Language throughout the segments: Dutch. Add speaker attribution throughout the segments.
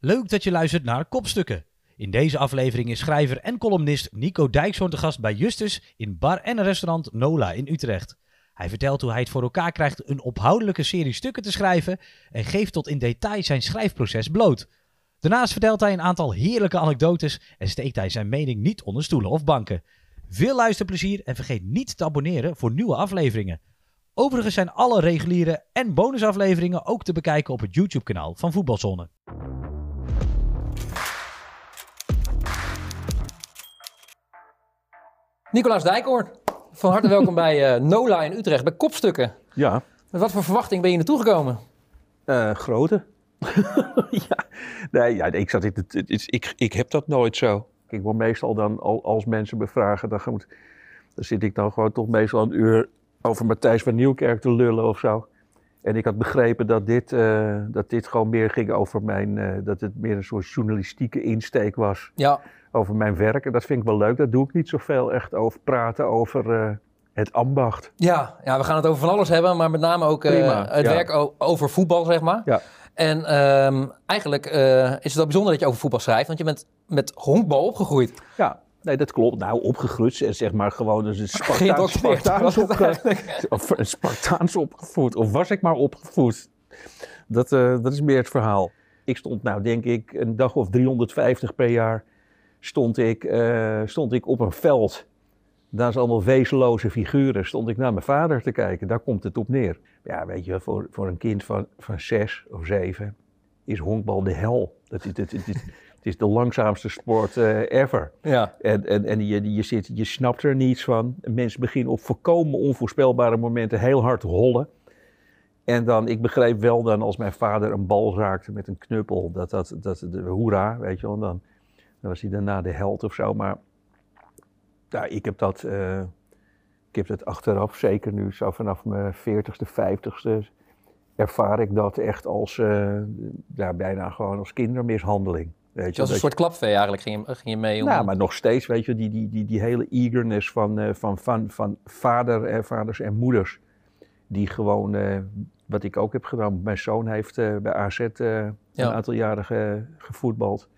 Speaker 1: Leuk dat je luistert naar Kopstukken. In deze aflevering is schrijver en columnist Nico Dijkshoorn te gast bij Justus in bar en restaurant Nola in Utrecht. Hij vertelt hoe hij het voor elkaar krijgt een ophoudelijke serie stukken te schrijven en geeft tot in detail zijn schrijfproces bloot. Daarnaast vertelt hij een aantal heerlijke anekdotes en steekt hij zijn mening niet onder stoelen of banken. Veel luisterplezier en vergeet niet te abonneren voor nieuwe afleveringen. Overigens zijn alle reguliere en bonusafleveringen ook te bekijken op het YouTube-kanaal van Voetbalzone.
Speaker 2: Nicolaas Dijkhoorn, van harte welkom bij uh, Nola in Utrecht, bij Kopstukken.
Speaker 3: Ja.
Speaker 2: Met wat voor verwachting ben je naartoe gekomen?
Speaker 3: Uh, grote. ja. Nee, ja, ik, zat, het, ik, ik heb dat nooit zo. Ik word meestal dan, als mensen me vragen, dan, dan zit ik dan gewoon toch meestal een uur over Matthijs van Nieuwkerk te lullen of zo. En ik had begrepen dat dit, uh, dat dit gewoon meer ging over mijn, uh, dat het meer een soort journalistieke insteek was.
Speaker 2: Ja.
Speaker 3: Over mijn werk. En dat vind ik wel leuk. Dat doe ik niet zoveel echt over praten over uh, het ambacht.
Speaker 2: Ja, ja, we gaan het over van alles hebben, maar met name ook
Speaker 3: Prima,
Speaker 2: het
Speaker 3: ja.
Speaker 2: werk over voetbal, zeg maar.
Speaker 3: Ja.
Speaker 2: En um, eigenlijk is het wel bijzonder dat je over voetbal schrijft, want je bent met honkbal opgegroeid.
Speaker 3: Ja, Nee, dat klopt. Nou, opgegroeid en zeg maar gewoon dus een Spartaans, Spartaans, opge of een Spartaans opgevoed. Of was ik maar opgevoed? Dat, uh, dat is meer het verhaal. Ik stond nou denk ik een dag of 350 per jaar stond ik, uh, stond ik op een veld. Daar zijn allemaal wezenloze figuren. Stond ik naar mijn vader te kijken. Daar komt het op neer. Ja, weet je, voor, voor een kind van, van zes of zeven is honkbal de hel. Dat, dat, dat, dat het is de langzaamste sport uh, ever.
Speaker 2: Ja.
Speaker 3: En, en, en je, je, zit, je snapt er niets van. Mensen beginnen op volkomen onvoorspelbare momenten heel hard te hollen. En dan, ik begreep wel dan als mijn vader een bal raakte met een knuppel, dat dat, dat de hoera, weet je wel, dan, dan was hij daarna de held of zo. Maar ja, ik heb dat, uh, ik heb dat achteraf, zeker nu, zo vanaf mijn 40ste, 50ste, ervaar ik dat echt als, uh, ja, bijna gewoon als kindermishandeling. Weet je,
Speaker 2: als een soort klapvee eigenlijk ging je, ging je mee om...
Speaker 3: Nou, maar nog steeds, weet je, die, die, die, die hele eagerness van, uh, van, van, van vader, eh, vaders en moeders. Die gewoon, uh, wat ik ook heb gedaan, mijn zoon heeft bij AZ ja. een aantal jaren ge, gevoetbald.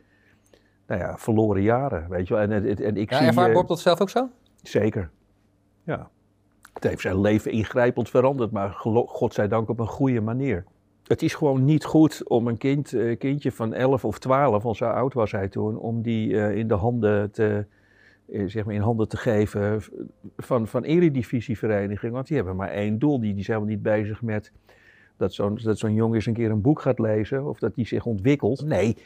Speaker 3: Nou ja, verloren jaren, weet je wel. En, en, en ik
Speaker 2: ja,
Speaker 3: zie...
Speaker 2: ervaart Bob dat zelf ook zo?
Speaker 3: Zeker, ja. Het heeft zijn leven ingrijpend veranderd, maar godzijdank op een goede manier. Het is gewoon niet goed om een kind, uh, kindje van 11 of 12, want zo oud was hij toen, om die uh, in de handen te, zeg maar in handen te geven van, van eredivisievereniging. Want die hebben maar één doel. Die, die zijn helemaal niet bezig met dat zo'n dat zo'n jongen eens een keer een boek gaat lezen of dat die zich ontwikkelt. Nee,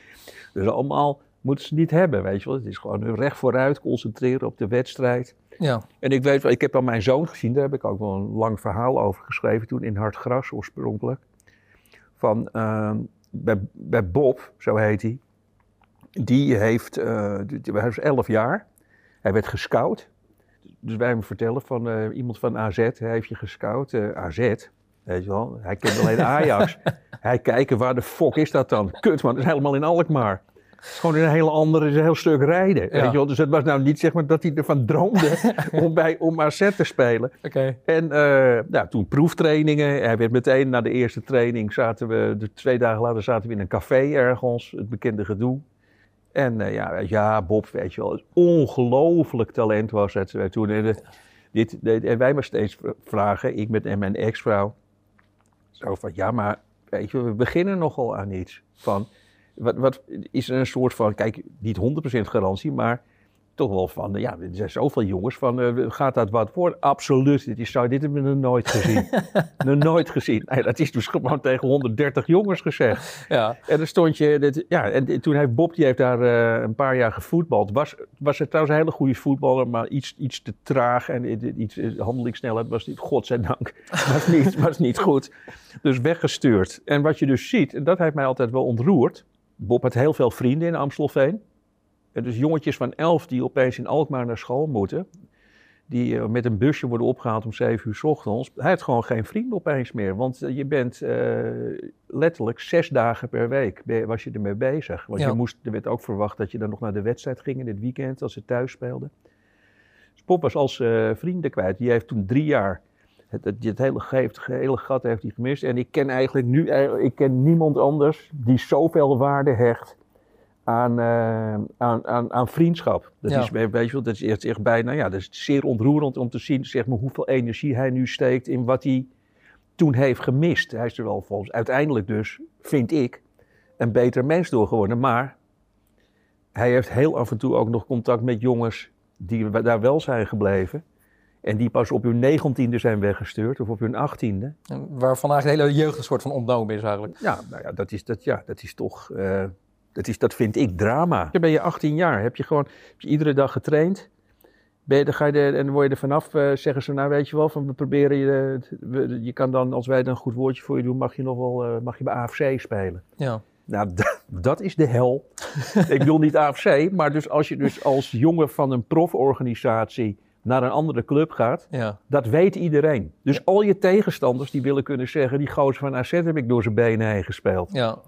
Speaker 3: dus allemaal moeten ze niet hebben, weet je wel. Het is gewoon hun recht vooruit, concentreren op de wedstrijd.
Speaker 2: Ja.
Speaker 3: En ik weet wel, ik heb dan mijn zoon gezien, daar heb ik ook wel een lang verhaal over geschreven toen in Hard Gras oorspronkelijk van uh, bij, bij, Bob, zo heet hij. Die heeft, uh, hij was 11 jaar. Hij werd gescout. Dus wij hem vertellen van uh, iemand van AZ, hij heeft je gescout. Uh, AZ, weet je wel. Hij kent alleen Ajax. hij kijken, waar de fok is dat dan? Kut man, dat is helemaal in Alkmaar. Het is gewoon een hele andere, een heel stuk rijden. Ja. Weet je wel? Dus het was nou niet zeg maar dat hij ervan droomde om, bij, om AZ te spelen.
Speaker 2: Okay.
Speaker 3: En uh, nou, toen proeftrainingen. Hij werd meteen na de eerste training, zaten we, de twee dagen later zaten we in een café ergens, het bekende gedoe. En uh, ja, ja, Bob, weet je wel, ongelooflijk talent was het toen. En, de, dit, en wij maar steeds vragen, ik met en mijn ex-vrouw, zo van, ja, maar weet je, we beginnen nogal aan iets van... Wat, wat, is er een soort van, kijk, niet 100% garantie, maar toch wel van, ja, er zijn zoveel jongens van, uh, gaat dat wat worden? Absoluut, dit, is, zo, dit hebben we nog nooit gezien. nog nooit gezien. Nee, dat is dus gewoon tegen 130 jongens gezegd.
Speaker 2: Ja.
Speaker 3: En dan stond je, dit, ja, en toen heeft Bob, die heeft daar uh, een paar jaar gevoetbald. Was, was het trouwens een hele goede voetballer, maar iets, iets te traag en iets, handelingssnelheid was niet, godzijdank, was niet, was niet goed. Dus weggestuurd. En wat je dus ziet, en dat heeft mij altijd wel ontroerd, Bob had heel veel vrienden in Amstelveen. Dus jongetjes van elf die opeens in Alkmaar naar school moeten. Die uh, met een busje worden opgehaald om 7 uur s ochtends. Hij had gewoon geen vrienden opeens meer. Want uh, je bent uh, letterlijk zes dagen per week was je ermee bezig. Want
Speaker 2: Ja.
Speaker 3: je moest, er werd ook verwacht dat je dan nog naar de wedstrijd ging in het weekend als ze thuis speelden. Dus Bob was als uh, vrienden kwijt. Die heeft toen drie jaar het, het, het hele, het hele gat heeft hij gemist. En ik ken eigenlijk nu ik ken niemand anders die zoveel waarde hecht aan, eh, aan, aan, aan vriendschap. Dat,
Speaker 2: Ja.
Speaker 3: is, weet je wel, dat is echt, echt bijna, ja, dat is zeer ontroerend om te zien zeg maar, hoeveel energie hij nu steekt in wat hij toen heeft gemist. Hij is er wel volgens, uiteindelijk dus, vind ik, een beter mens door geworden. Maar hij heeft heel af en toe ook nog contact met jongens die daar wel zijn gebleven. En die pas op hun negentiende zijn weggestuurd, of op hun achttiende.
Speaker 2: En Waarvan eigenlijk de hele jeugd een soort van ontnomen is eigenlijk.
Speaker 3: Ja, nou ja, dat is, dat, ja, dat is toch, eh, dat, is, dat vind ik drama. Dan ben je 18 jaar, heb je gewoon heb je iedere dag getraind. Ben je, dan ga je er, en dan word je er vanaf, eh, zeggen ze, nou weet je wel, van we proberen je, we- je kan dan, als wij dan een goed woordje voor je doen, mag je nog wel, eh, mag je bij AFC spelen.
Speaker 2: Ja.
Speaker 3: Nou, dat, dat is de hel. ik bedoel niet AFC, maar dus als je dus als jongen van een proforganisatie naar een andere club gaat,
Speaker 2: Ja.
Speaker 3: dat weet iedereen. Dus al je tegenstanders die willen kunnen zeggen, die gozer van AZ heb ik door zijn benen heen gespeeld.
Speaker 2: Ja.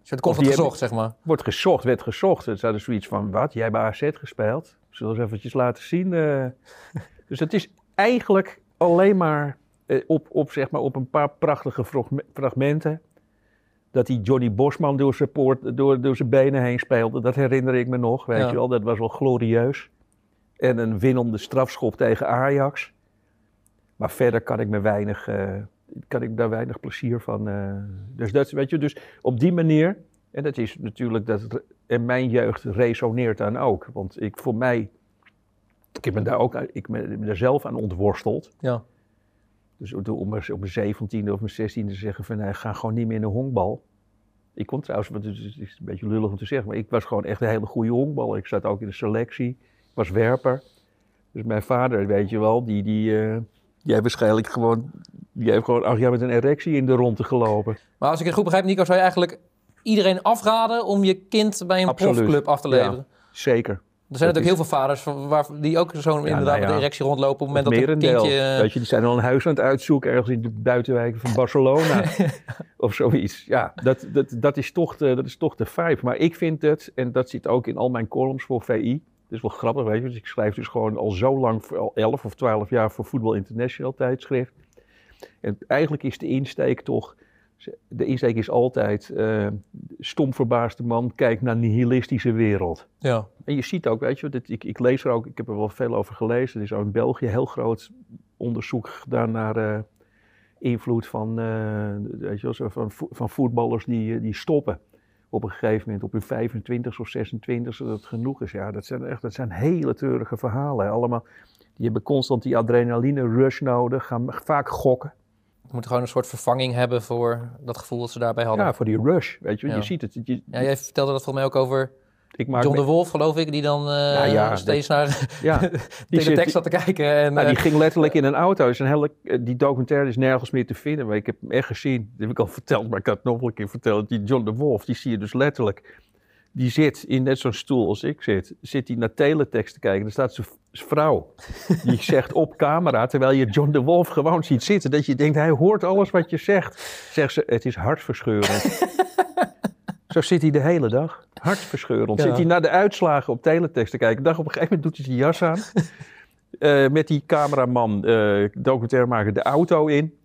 Speaker 2: Dus het komt gezocht, zeg maar.
Speaker 3: Wordt gezocht, werd gezocht. Het hadden zoiets van, wat, jij bij AZ gespeeld? Zullen we eens eventjes laten zien. eh. dus het is eigenlijk alleen maar, eh, op, op, zeg maar op een paar prachtige fragme- fragmenten... dat die Johnny Bosman door zijn, poort, door, door zijn benen heen speelde. Dat herinner ik me nog, weet
Speaker 2: Ja.
Speaker 3: je wel. Dat was wel glorieus. En een winnende strafschop tegen Ajax. Maar verder kan ik me weinig, eh, kan ik daar weinig plezier van. eh. dus dat, weet je, dus op die manier, en dat is natuurlijk dat en mijn jeugd resoneert dan ook. Want ik voor mij, ik me daar ook, ik ben daar zelf aan ontworsteld.
Speaker 2: Ja.
Speaker 3: Dus om op mijn zeventiende of mijn zestiende te zeggen van, nee, ga gewoon niet meer in de honkbal. Ik kon trouwens, want het is, een beetje lullig om te zeggen, maar ik was gewoon echt een hele goede honkbal. Ik zat ook in de selectie, was werper. Dus mijn vader, weet je wel, die, die, eh, die heeft waarschijnlijk gewoon, die heeft gewoon acht jaar met een erectie in de ronde gelopen.
Speaker 2: Maar als ik het goed begrijp, Nico, zou je eigenlijk iedereen afraden om je kind bij een
Speaker 3: Absoluut.
Speaker 2: profclub af te
Speaker 3: Ja.
Speaker 2: leveren?
Speaker 3: Zeker.
Speaker 2: Er zijn
Speaker 3: Dat
Speaker 2: natuurlijk heel veel vaders waar, die ook zo inderdaad
Speaker 3: nou
Speaker 2: met
Speaker 3: ja.
Speaker 2: de erectie rondlopen op het moment dat een kindje...
Speaker 3: Weet je, die zijn al een huis aan het uitzoeken ergens in de buitenwijken van Barcelona. of zoiets. Ja, dat, dat, dat, is toch de, dat is toch de vibe. Maar ik vind het, en dat zit ook in al mijn columns voor VI. Dat is wel grappig, weet je. Dus ik schrijf dus gewoon al zo lang, al 11 of 12 jaar voor Voetbal International tijdschrift. En eigenlijk is de insteek toch, de insteek is altijd, eh stom verbaasde man kijkt naar nihilistische wereld.
Speaker 2: ja.
Speaker 3: En je ziet ook, weet je, dit, ik, ik lees er ook, ik heb er wel veel over gelezen. Er is ook in België heel groot onderzoek gedaan naar eh, invloed van, eh, weet je van, van voetballers die, die stoppen. Op een gegeven moment op hun 25 of 26, zodat het genoeg is. Ja, dat zijn echt dat zijn hele treurige verhalen. Allemaal, die hebben constant die adrenaline rush nodig, gaan vaak gokken.
Speaker 2: Je moet gewoon een soort vervanging hebben voor dat gevoel dat ze daarbij hadden.
Speaker 3: Ja, voor die rush, weet je,
Speaker 2: Ja.
Speaker 3: je ziet het. Je,
Speaker 2: Ja, jij vertelde dat volgens mij ook over
Speaker 3: ik maak
Speaker 2: John de Wolf, geloof ik, die dan eh,
Speaker 3: Nou ja,
Speaker 2: steeds naar
Speaker 3: ja,
Speaker 2: de
Speaker 3: die
Speaker 2: tekst zat te kijken. En,
Speaker 3: Nou, die
Speaker 2: eh,
Speaker 3: ging letterlijk in een auto. Is een hele, eh, die documentaire is nergens meer te vinden. Maar ik heb hem echt gezien. Dat heb ik al verteld, maar ik kan het nog wel een keer vertellen. Die John de Wolf, die zie je dus letterlijk. Die zit in net zo'n stoel als ik zit. Zit hij naar teletext te kijken. Er staat zijn vrouw. Die zegt op camera, terwijl je John de Wolf gewoon ziet zitten. Dat je denkt, hij hoort alles wat je zegt. Zegt ze, het is hartverscheurend. Zo zit hij de hele dag. Hartverscheurend.
Speaker 2: Ja.
Speaker 3: Zit hij naar de uitslagen op teletext te kijken. Dag op een gegeven moment doet hij zijn jas aan. Eh, met die cameraman, eh documentairemaker, de auto in.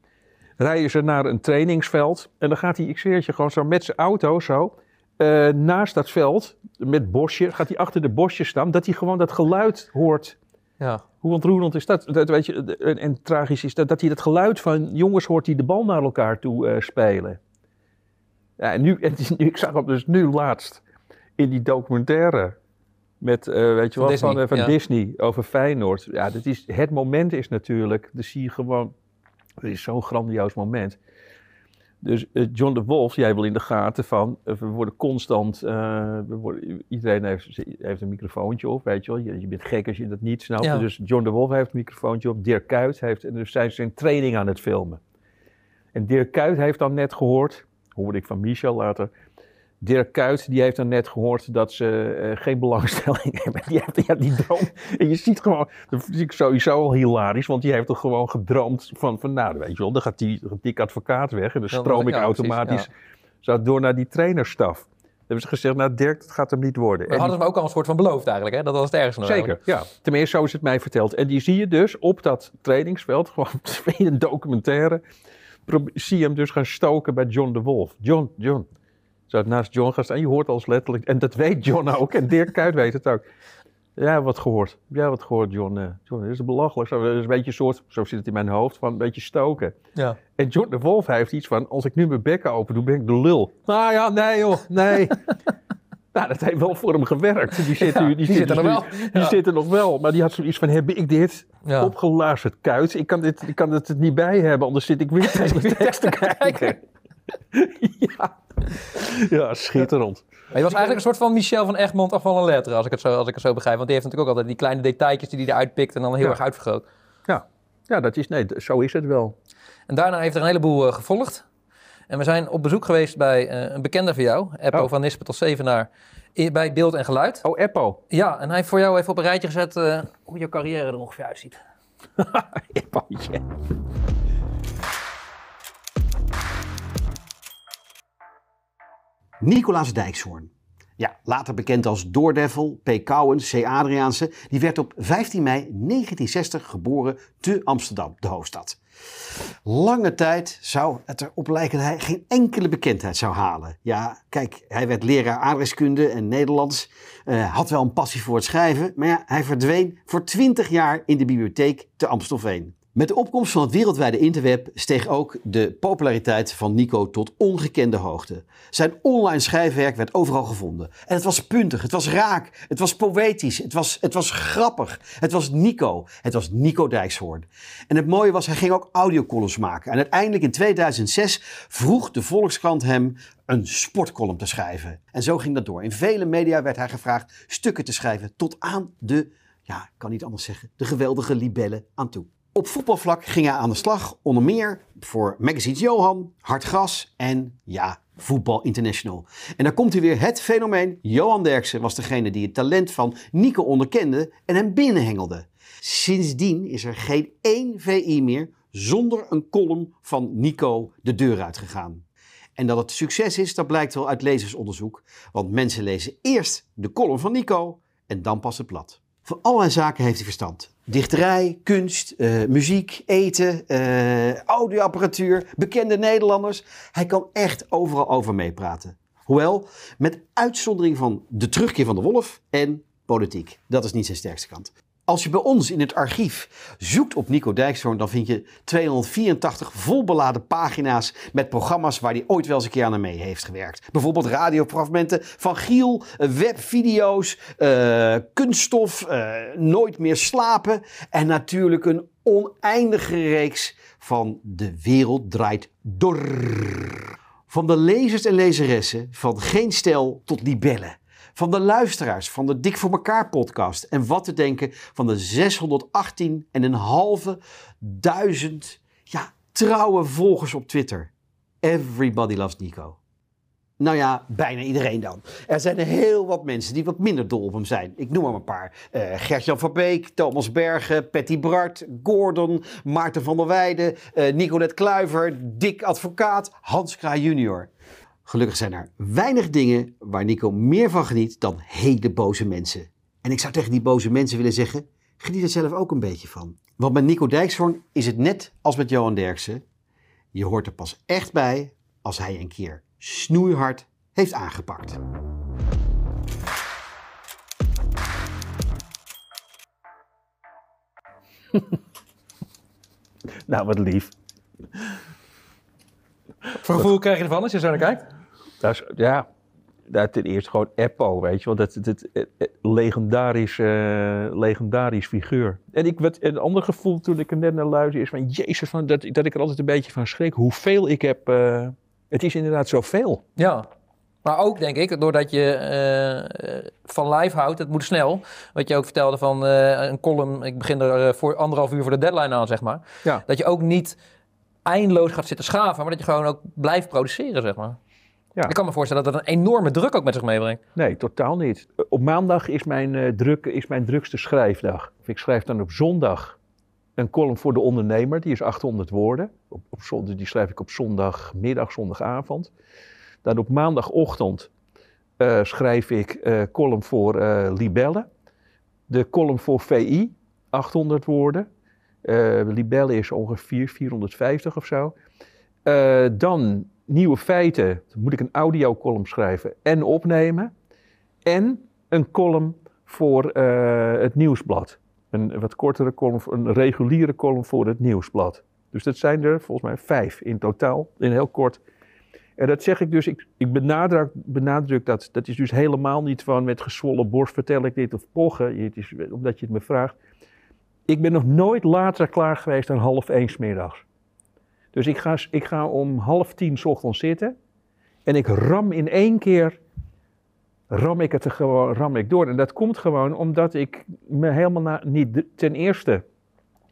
Speaker 3: Rijden ze naar een trainingsveld. En dan gaat hij, ik zweer het je, gewoon zo met zijn auto zo. eh, naast dat veld, met bosje, gaat hij achter de bosjes staan. Dat hij gewoon dat geluid hoort.
Speaker 2: ja.
Speaker 3: Hoe ontroerend is dat? dat weet je, en, en tragisch is dat, dat hij dat geluid van jongens hoort die de bal naar elkaar toe spelen. Ja, en nu, en ik zag hem dus nu laatst in die documentaire met, eh, weet je
Speaker 2: Van
Speaker 3: wel, van,
Speaker 2: Disney,
Speaker 3: eh, van
Speaker 2: ja.
Speaker 3: Disney over Feyenoord. Ja, dat is, het moment is natuurlijk, dan zie je gewoon, het is zo'n grandioos moment. Dus eh, John de Wolf, jij wil in de gaten van, we worden constant, we worden, iedereen heeft, heeft een microfoontje op, weet je wel. Je, je bent gek als je dat niet snapt.
Speaker 2: Ja.
Speaker 3: Dus John de Wolf heeft een microfoontje op, Dirk Kuyt heeft, en dus zijn zijn training aan het filmen. En Dirk Kuyt heeft dan net gehoord, hoorde ik van Michel later, Dirk Kuyt die heeft dan net gehoord dat ze eh, geen belangstelling hebben. Die heeft ja, die droom. En je ziet gewoon, dat vind ik sowieso al hilarisch, want die heeft toch gewoon gedroomd van, van nou weet je wel, dan gaat die, gaat die advocaat weg en dan stroom ik
Speaker 2: ja,
Speaker 3: automatisch
Speaker 2: ja.
Speaker 3: zo door naar die trainerstaf. Dan hebben ze gezegd, nou Dirk, dat gaat hem niet worden. En
Speaker 2: hadden ze me ook al een soort van beloofd eigenlijk, hè? Dat was het ergste nog
Speaker 3: Zeker, ja. Tenminste, zo is het mij verteld. En die zie je dus op dat trainingsveld, gewoon in een documentaire, zie hem dus gaan stoken bij John de Wolf. John, John, Zo naast John gaan staan. Je hoort alles letterlijk. En dat weet John ook. En Dirk Kuyt weet het ook. Ja, wat gehoord. Ja, wat gehoord, John. Eh, John, dat is belachelijk. Zo, dat is een beetje een soort, zo zit het in mijn hoofd, van een beetje stoken.
Speaker 2: Ja.
Speaker 3: En John de Wolf heeft iets van, als ik nu mijn bekken open doe, ben ik de lul. Nou ja, nee joh, nee. nou, dat heeft wel voor hem gewerkt. Die zit,
Speaker 2: Ja, die zit er nog wel.
Speaker 3: Die
Speaker 2: Ja.
Speaker 3: zit er nog wel. Maar die had zoiets van, heb ik dit
Speaker 2: Ja.
Speaker 3: opgeluisterd kuit? Ik kan, dit, ik kan het niet bij hebben, anders zit ik weer tegen de tekst te kijken. ja. ja, schitterend.
Speaker 2: Maar je was eigenlijk een soort van Michel van Egmond af van een letter, als ik, het zo, als ik het zo begrijp. Want die heeft natuurlijk ook altijd die kleine detailtjes die hij eruit pikt en dan heel erg uitvergroot.
Speaker 3: Ja. ja, dat is, nee, zo is het wel.
Speaker 2: En daarna heeft er een heleboel eh, gevolgd. En we zijn op bezoek geweest bij eh, een bekende van jou, Eppo
Speaker 3: Oh.
Speaker 2: van Nispen tot Zevenaar, bij Beeld en Geluid.
Speaker 3: Oh, Eppo.
Speaker 2: Ja, en hij heeft voor jou even op een rijtje gezet eh, hoe je carrière er ongeveer uitziet.
Speaker 3: Eppo.
Speaker 4: Nicolaas Dijkshoorn. Ja, later bekend als Doordevil, P. Kouwen, C. Adriaanse. Die werd op 15 mei 1960 geboren te Amsterdam, de hoofdstad. Lange tijd zou het erop lijken dat hij geen enkele bekendheid zou halen. Ja, kijk, hij werd leraar aardrijkskunde en Nederlands. eh, had wel een passie voor het schrijven, maar ja, hij verdween voor 20 jaar in de bibliotheek te Amstelveen. Met de opkomst van het wereldwijde interweb steeg ook de populariteit van Nico tot ongekende hoogte. Zijn online schrijfwerk werd overal gevonden. En het was puntig, het was raak, het was poëtisch, het was, het was grappig. Het was Nico, het was Nico Dijkshoorn. En het mooie was, hij ging ook audiocolumns maken. En uiteindelijk in 2006 vroeg de Volkskrant hem een sportcolumn te schrijven. En zo ging dat door. In vele media werd hij gevraagd stukken te schrijven tot aan de, ja, ik kan niet anders zeggen, de geweldige libellen aan toe. Op voetbalvlak ging hij aan de slag, onder meer voor magazines Johan, Hartgras en ja, Voetbal International. En daar komt hij weer, het fenomeen. Johan Derksen was degene die het talent van Nico onderkende en hem binnenhengelde. Sindsdien is er geen één VI meer zonder een column van Nico de deur uitgegaan. En dat het succes is, dat blijkt wel uit lezersonderzoek. Want mensen lezen eerst de column van Nico en dan pas het blad. Van allerlei zaken heeft hij verstand. Dichterij, kunst, eh, muziek, eten, eh, audioapparatuur, bekende Nederlanders. Hij kan echt overal over meepraten. Hoewel, met uitzondering van de terugkeer van de wolf en politiek. Dat is niet zijn sterkste kant. Als je bij ons in het archief zoekt op Nico Dijkshoorn, dan vind je 284 volbeladen pagina's met programma's waar hij ooit wel eens een keer aan mee heeft gewerkt. Bijvoorbeeld radiofragmenten van Giel, eh, webvideo's, eh, kunststof, eh, nooit meer slapen en natuurlijk een oneindige reeks van De Wereld Draait Door. Van de lezers en lezeressen van Geen Stel tot Libellen. Van de luisteraars van de Dik voor elkaar podcast. En wat te denken van de 618 en een halve duizend ja, trouwe volgers op Twitter. Everybody loves Nico. Nou ja, bijna iedereen dan. Er zijn heel wat mensen die wat minder dol op hem zijn. Ik noem er een paar. Eh Gert-Jan van Beek, Thomas Bergen, Patty Bart, Gordon, Maarten van der Weijden, eh Nicolette Kluiver, Dick Advocaat, Hans Kraai junior. Gelukkig zijn er weinig dingen waar Nico meer van geniet dan hele boze mensen. En ik zou tegen die boze mensen willen zeggen, geniet er zelf ook een beetje van. Want met Nico Dijkshoorn is het net als met Johan Derksen. Je hoort er pas echt bij als hij een keer snoeihard heeft aangepakt.
Speaker 3: Nou, wat lief.
Speaker 2: Voor gevoel krijg je ervan als je zo naar kijkt?
Speaker 3: Ja, dat ten eerste gewoon Eppo, weet je wel. Dat, dat, dat, legendarisch, eh, legendarisch figuur. En ik, wat, een ander gevoel toen ik er net naar luisterde is van... Jezus, van, dat, dat ik er altijd een beetje van schrik. Hoeveel ik heb... eh, het is inderdaad zoveel.
Speaker 2: Ja. Maar ook denk ik, doordat je eh, van live houdt, het moet snel. Wat je ook vertelde van een column, ik begin er voor anderhalf uur voor de deadline aan, zeg maar.
Speaker 3: Ja.
Speaker 2: Dat je ook niet eindeloos gaat zitten schaven, maar dat je gewoon ook blijft produceren, zeg maar.
Speaker 3: Ja.
Speaker 2: Ik kan me voorstellen dat dat een enorme druk ook met zich meebrengt.
Speaker 3: Nee, totaal niet. Op maandag is mijn, eh, druk, is mijn drukste schrijfdag. Of ik schrijf dan op zondag een column voor de ondernemer. Die is 800 woorden. Op, op zondag, die schrijf ik op zondagmiddag, zondagavond. Dan op maandagochtend eh, schrijf ik eh column voor eh Libelle. De column voor VI, 800 woorden. Eh Libelle is ongeveer 450 of zo. Eh, dan nieuwe feiten, dan moet ik een audiocolumn schrijven en opnemen. En een column voor eh, het nieuwsblad. Een wat kortere column, een reguliere column voor het nieuwsblad. Dus dat zijn er volgens mij vijf in totaal, in heel kort. En dat zeg ik dus, ik, ik benadruk, benadruk dat. Dat is dus helemaal niet van met gezwollen borst vertel ik dit of pochen, het is, omdat je het me vraagt. Ik ben nog nooit later klaar geweest dan half één middags. Dus ik ga, ik ga om half tien ochtends zitten en ik ram in één keer, ram ik het er gewoon, ram ik door. En dat komt gewoon omdat ik me helemaal na, niet, ten eerste,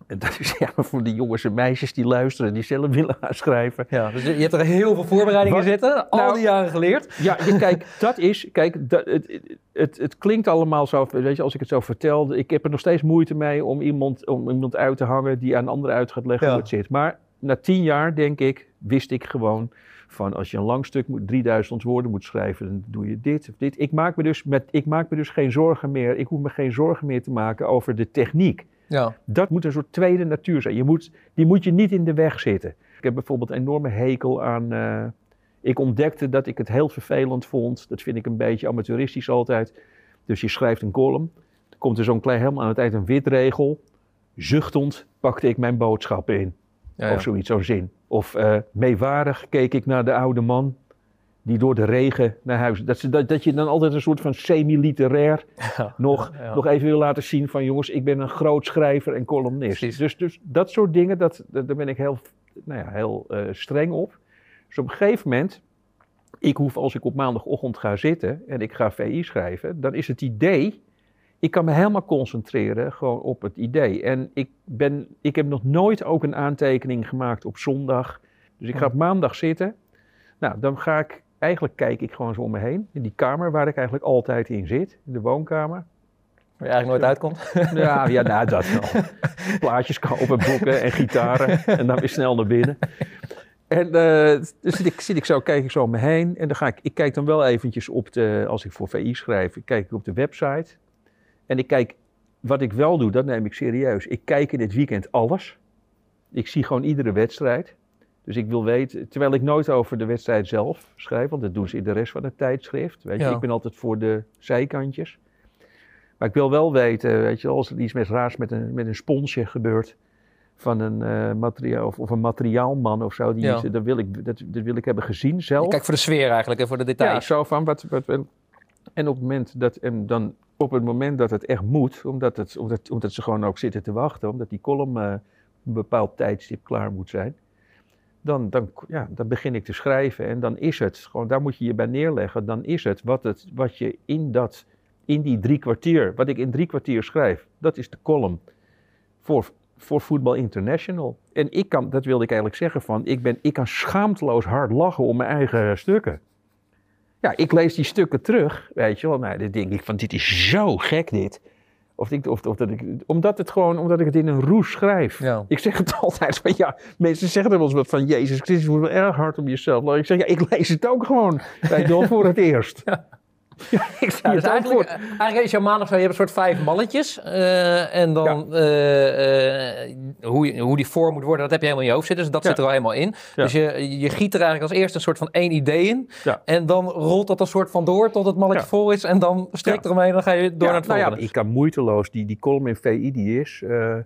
Speaker 3: en dat is ja, voor die jongens en meisjes die luisteren, die zelf willen gaan schrijven.
Speaker 2: Ja, dus je hebt er heel veel voorbereidingen zitten, al
Speaker 3: Nou-
Speaker 2: die jaren geleerd.
Speaker 3: Ja, je, kijk, dat is, kijk, dat, het, het, het, het klinkt allemaal zo, weet je, als ik het zo vertel, ik heb er nog steeds moeite mee om iemand, om iemand uit te hangen die aan anderen uit gaat leggen
Speaker 2: Ja.
Speaker 3: hoe het zit. Maar na tien jaar, denk ik, wist ik gewoon van als je een lang stuk moet, 3000 woorden moet schrijven, dan doe je dit of dit. Ik maak me dus, met, ik maak me dus geen zorgen meer, ik hoef me geen zorgen meer te maken over de techniek.
Speaker 2: Ja,
Speaker 3: Dat moet een soort tweede natuur zijn. Je moet, die moet je niet in de weg zitten. Ik heb bijvoorbeeld een enorme hekel aan. eh, ik ontdekte dat ik het heel vervelend vond. Dat vind ik een beetje amateuristisch altijd. Dus je schrijft een column. Komt er zo'n klein helemaal aan het eind een witregel. Zuchtend pakte ik mijn boodschappen in.
Speaker 2: Ja.
Speaker 3: Of zoiets, zo'n zin. Of eh meewarig keek ik naar de oude man. Die door de regen naar huis. Dat, ze- dat, dat je dan altijd een soort van semi-literair
Speaker 2: Ja.
Speaker 3: nog,
Speaker 2: Ja.
Speaker 3: nog even wil laten zien van jongens, ik ben een groot schrijver en columnist.
Speaker 2: Precies.
Speaker 3: Dus, dus dat soort dingen, dat, dat, daar ben ik heel, nou ja, heel eh, streng op. Dus op een gegeven moment, ik hoef als ik op maandagochtend ga zitten en ik ga VI schrijven, dan is het idee, ik kan me helemaal concentreren gewoon op het idee. En ik, ben, ik heb nog nooit ook een aantekening gemaakt op zondag. Dus ik ga op maandag zitten. Nou, dan ga ik, eigenlijk kijk ik gewoon zo om me heen. In die kamer waar ik eigenlijk altijd in zit, in de woonkamer.
Speaker 2: Waar je eigenlijk nooit uitkomt.
Speaker 3: Ja, ja nou, dat wel. Plaatjes kopen, boeken en gitaren. En dan weer snel naar binnen. En eh, dan zit ik, zit ik zo, kijk ik zo om me heen. En dan ga ik, ik kijk dan wel eventjes op de, als ik voor VI schrijf, ik kijk op de website. En ik kijk, wat ik wel doe, dat neem ik serieus. Ik kijk in dit weekend alles. Ik zie gewoon iedere wedstrijd. Dus ik wil weten, terwijl ik nooit over de wedstrijd zelf schrijf, want dat doen ze in de rest van het tijdschrift. Weet je,
Speaker 2: Ja.
Speaker 3: ik ben altijd voor de zijkantjes. Maar ik wil wel weten, weet je, als er iets met raars met een, met een sponsje gebeurt van een eh, materiaal of, of een materiaalman of zo, die
Speaker 2: Ja.
Speaker 3: is- dat, wil ik, dat, dat wil ik hebben gezien zelf.
Speaker 2: Kijk voor de sfeer eigenlijk en voor de
Speaker 3: Ja,
Speaker 2: details.
Speaker 3: zo van wat, wat, wat- en op het moment dat en dan op het moment dat het echt moet, omdat, het, omdat, omdat ze gewoon ook zitten te wachten, omdat die column eh, een bepaald tijdstip klaar moet zijn, dan, dan, ja, dan begin ik te schrijven en dan is het gewoon, daar moet je je bij neerleggen, dan is het wat, het, wat je in, dat, in die drie kwartier, wat ik in drie kwartier schrijf, dat is de column voor, voor Voetbal International. En ik kan, dat wilde ik eigenlijk zeggen van, ik, ben, ik kan schaamteloos hard lachen om mijn eigen stukken. Ja, ik lees die stukken terug, weet je wel. Nou, dan denk ik van, dit is zo gek dit. Of, ik, of, of dat ik, omdat, het gewoon, omdat ik het in een roes schrijf.
Speaker 2: Ja.
Speaker 3: Ik zeg het altijd van, ja, mensen zeggen er wel eens wat van, Jezus Christus, moet wel erg hard op jezelf. Ik zeg, ja, ik lees het ook gewoon, je wel, voor het eerst. Ja, ik zie
Speaker 2: Ja, dus
Speaker 3: het ook
Speaker 2: eigenlijk,
Speaker 3: voor.
Speaker 2: eigenlijk is jouw maandag zo, je hebt een soort vijf balletjes. eh, en dan eh, eh, hoe, hoe die vorm moet worden, dat heb je helemaal in je hoofd zitten. Dus dat
Speaker 3: Ja.
Speaker 2: zit er al helemaal in. Dus je, je giet er eigenlijk als eerste een soort van één idee in. En dan rolt dat een soort van door tot het malletje vol is. En dan strik
Speaker 3: Ja.
Speaker 2: eromheen en dan ga je door naar het
Speaker 3: nou ja,
Speaker 2: volgende.
Speaker 3: ik kan moeiteloos, die, die column in VI die is eh,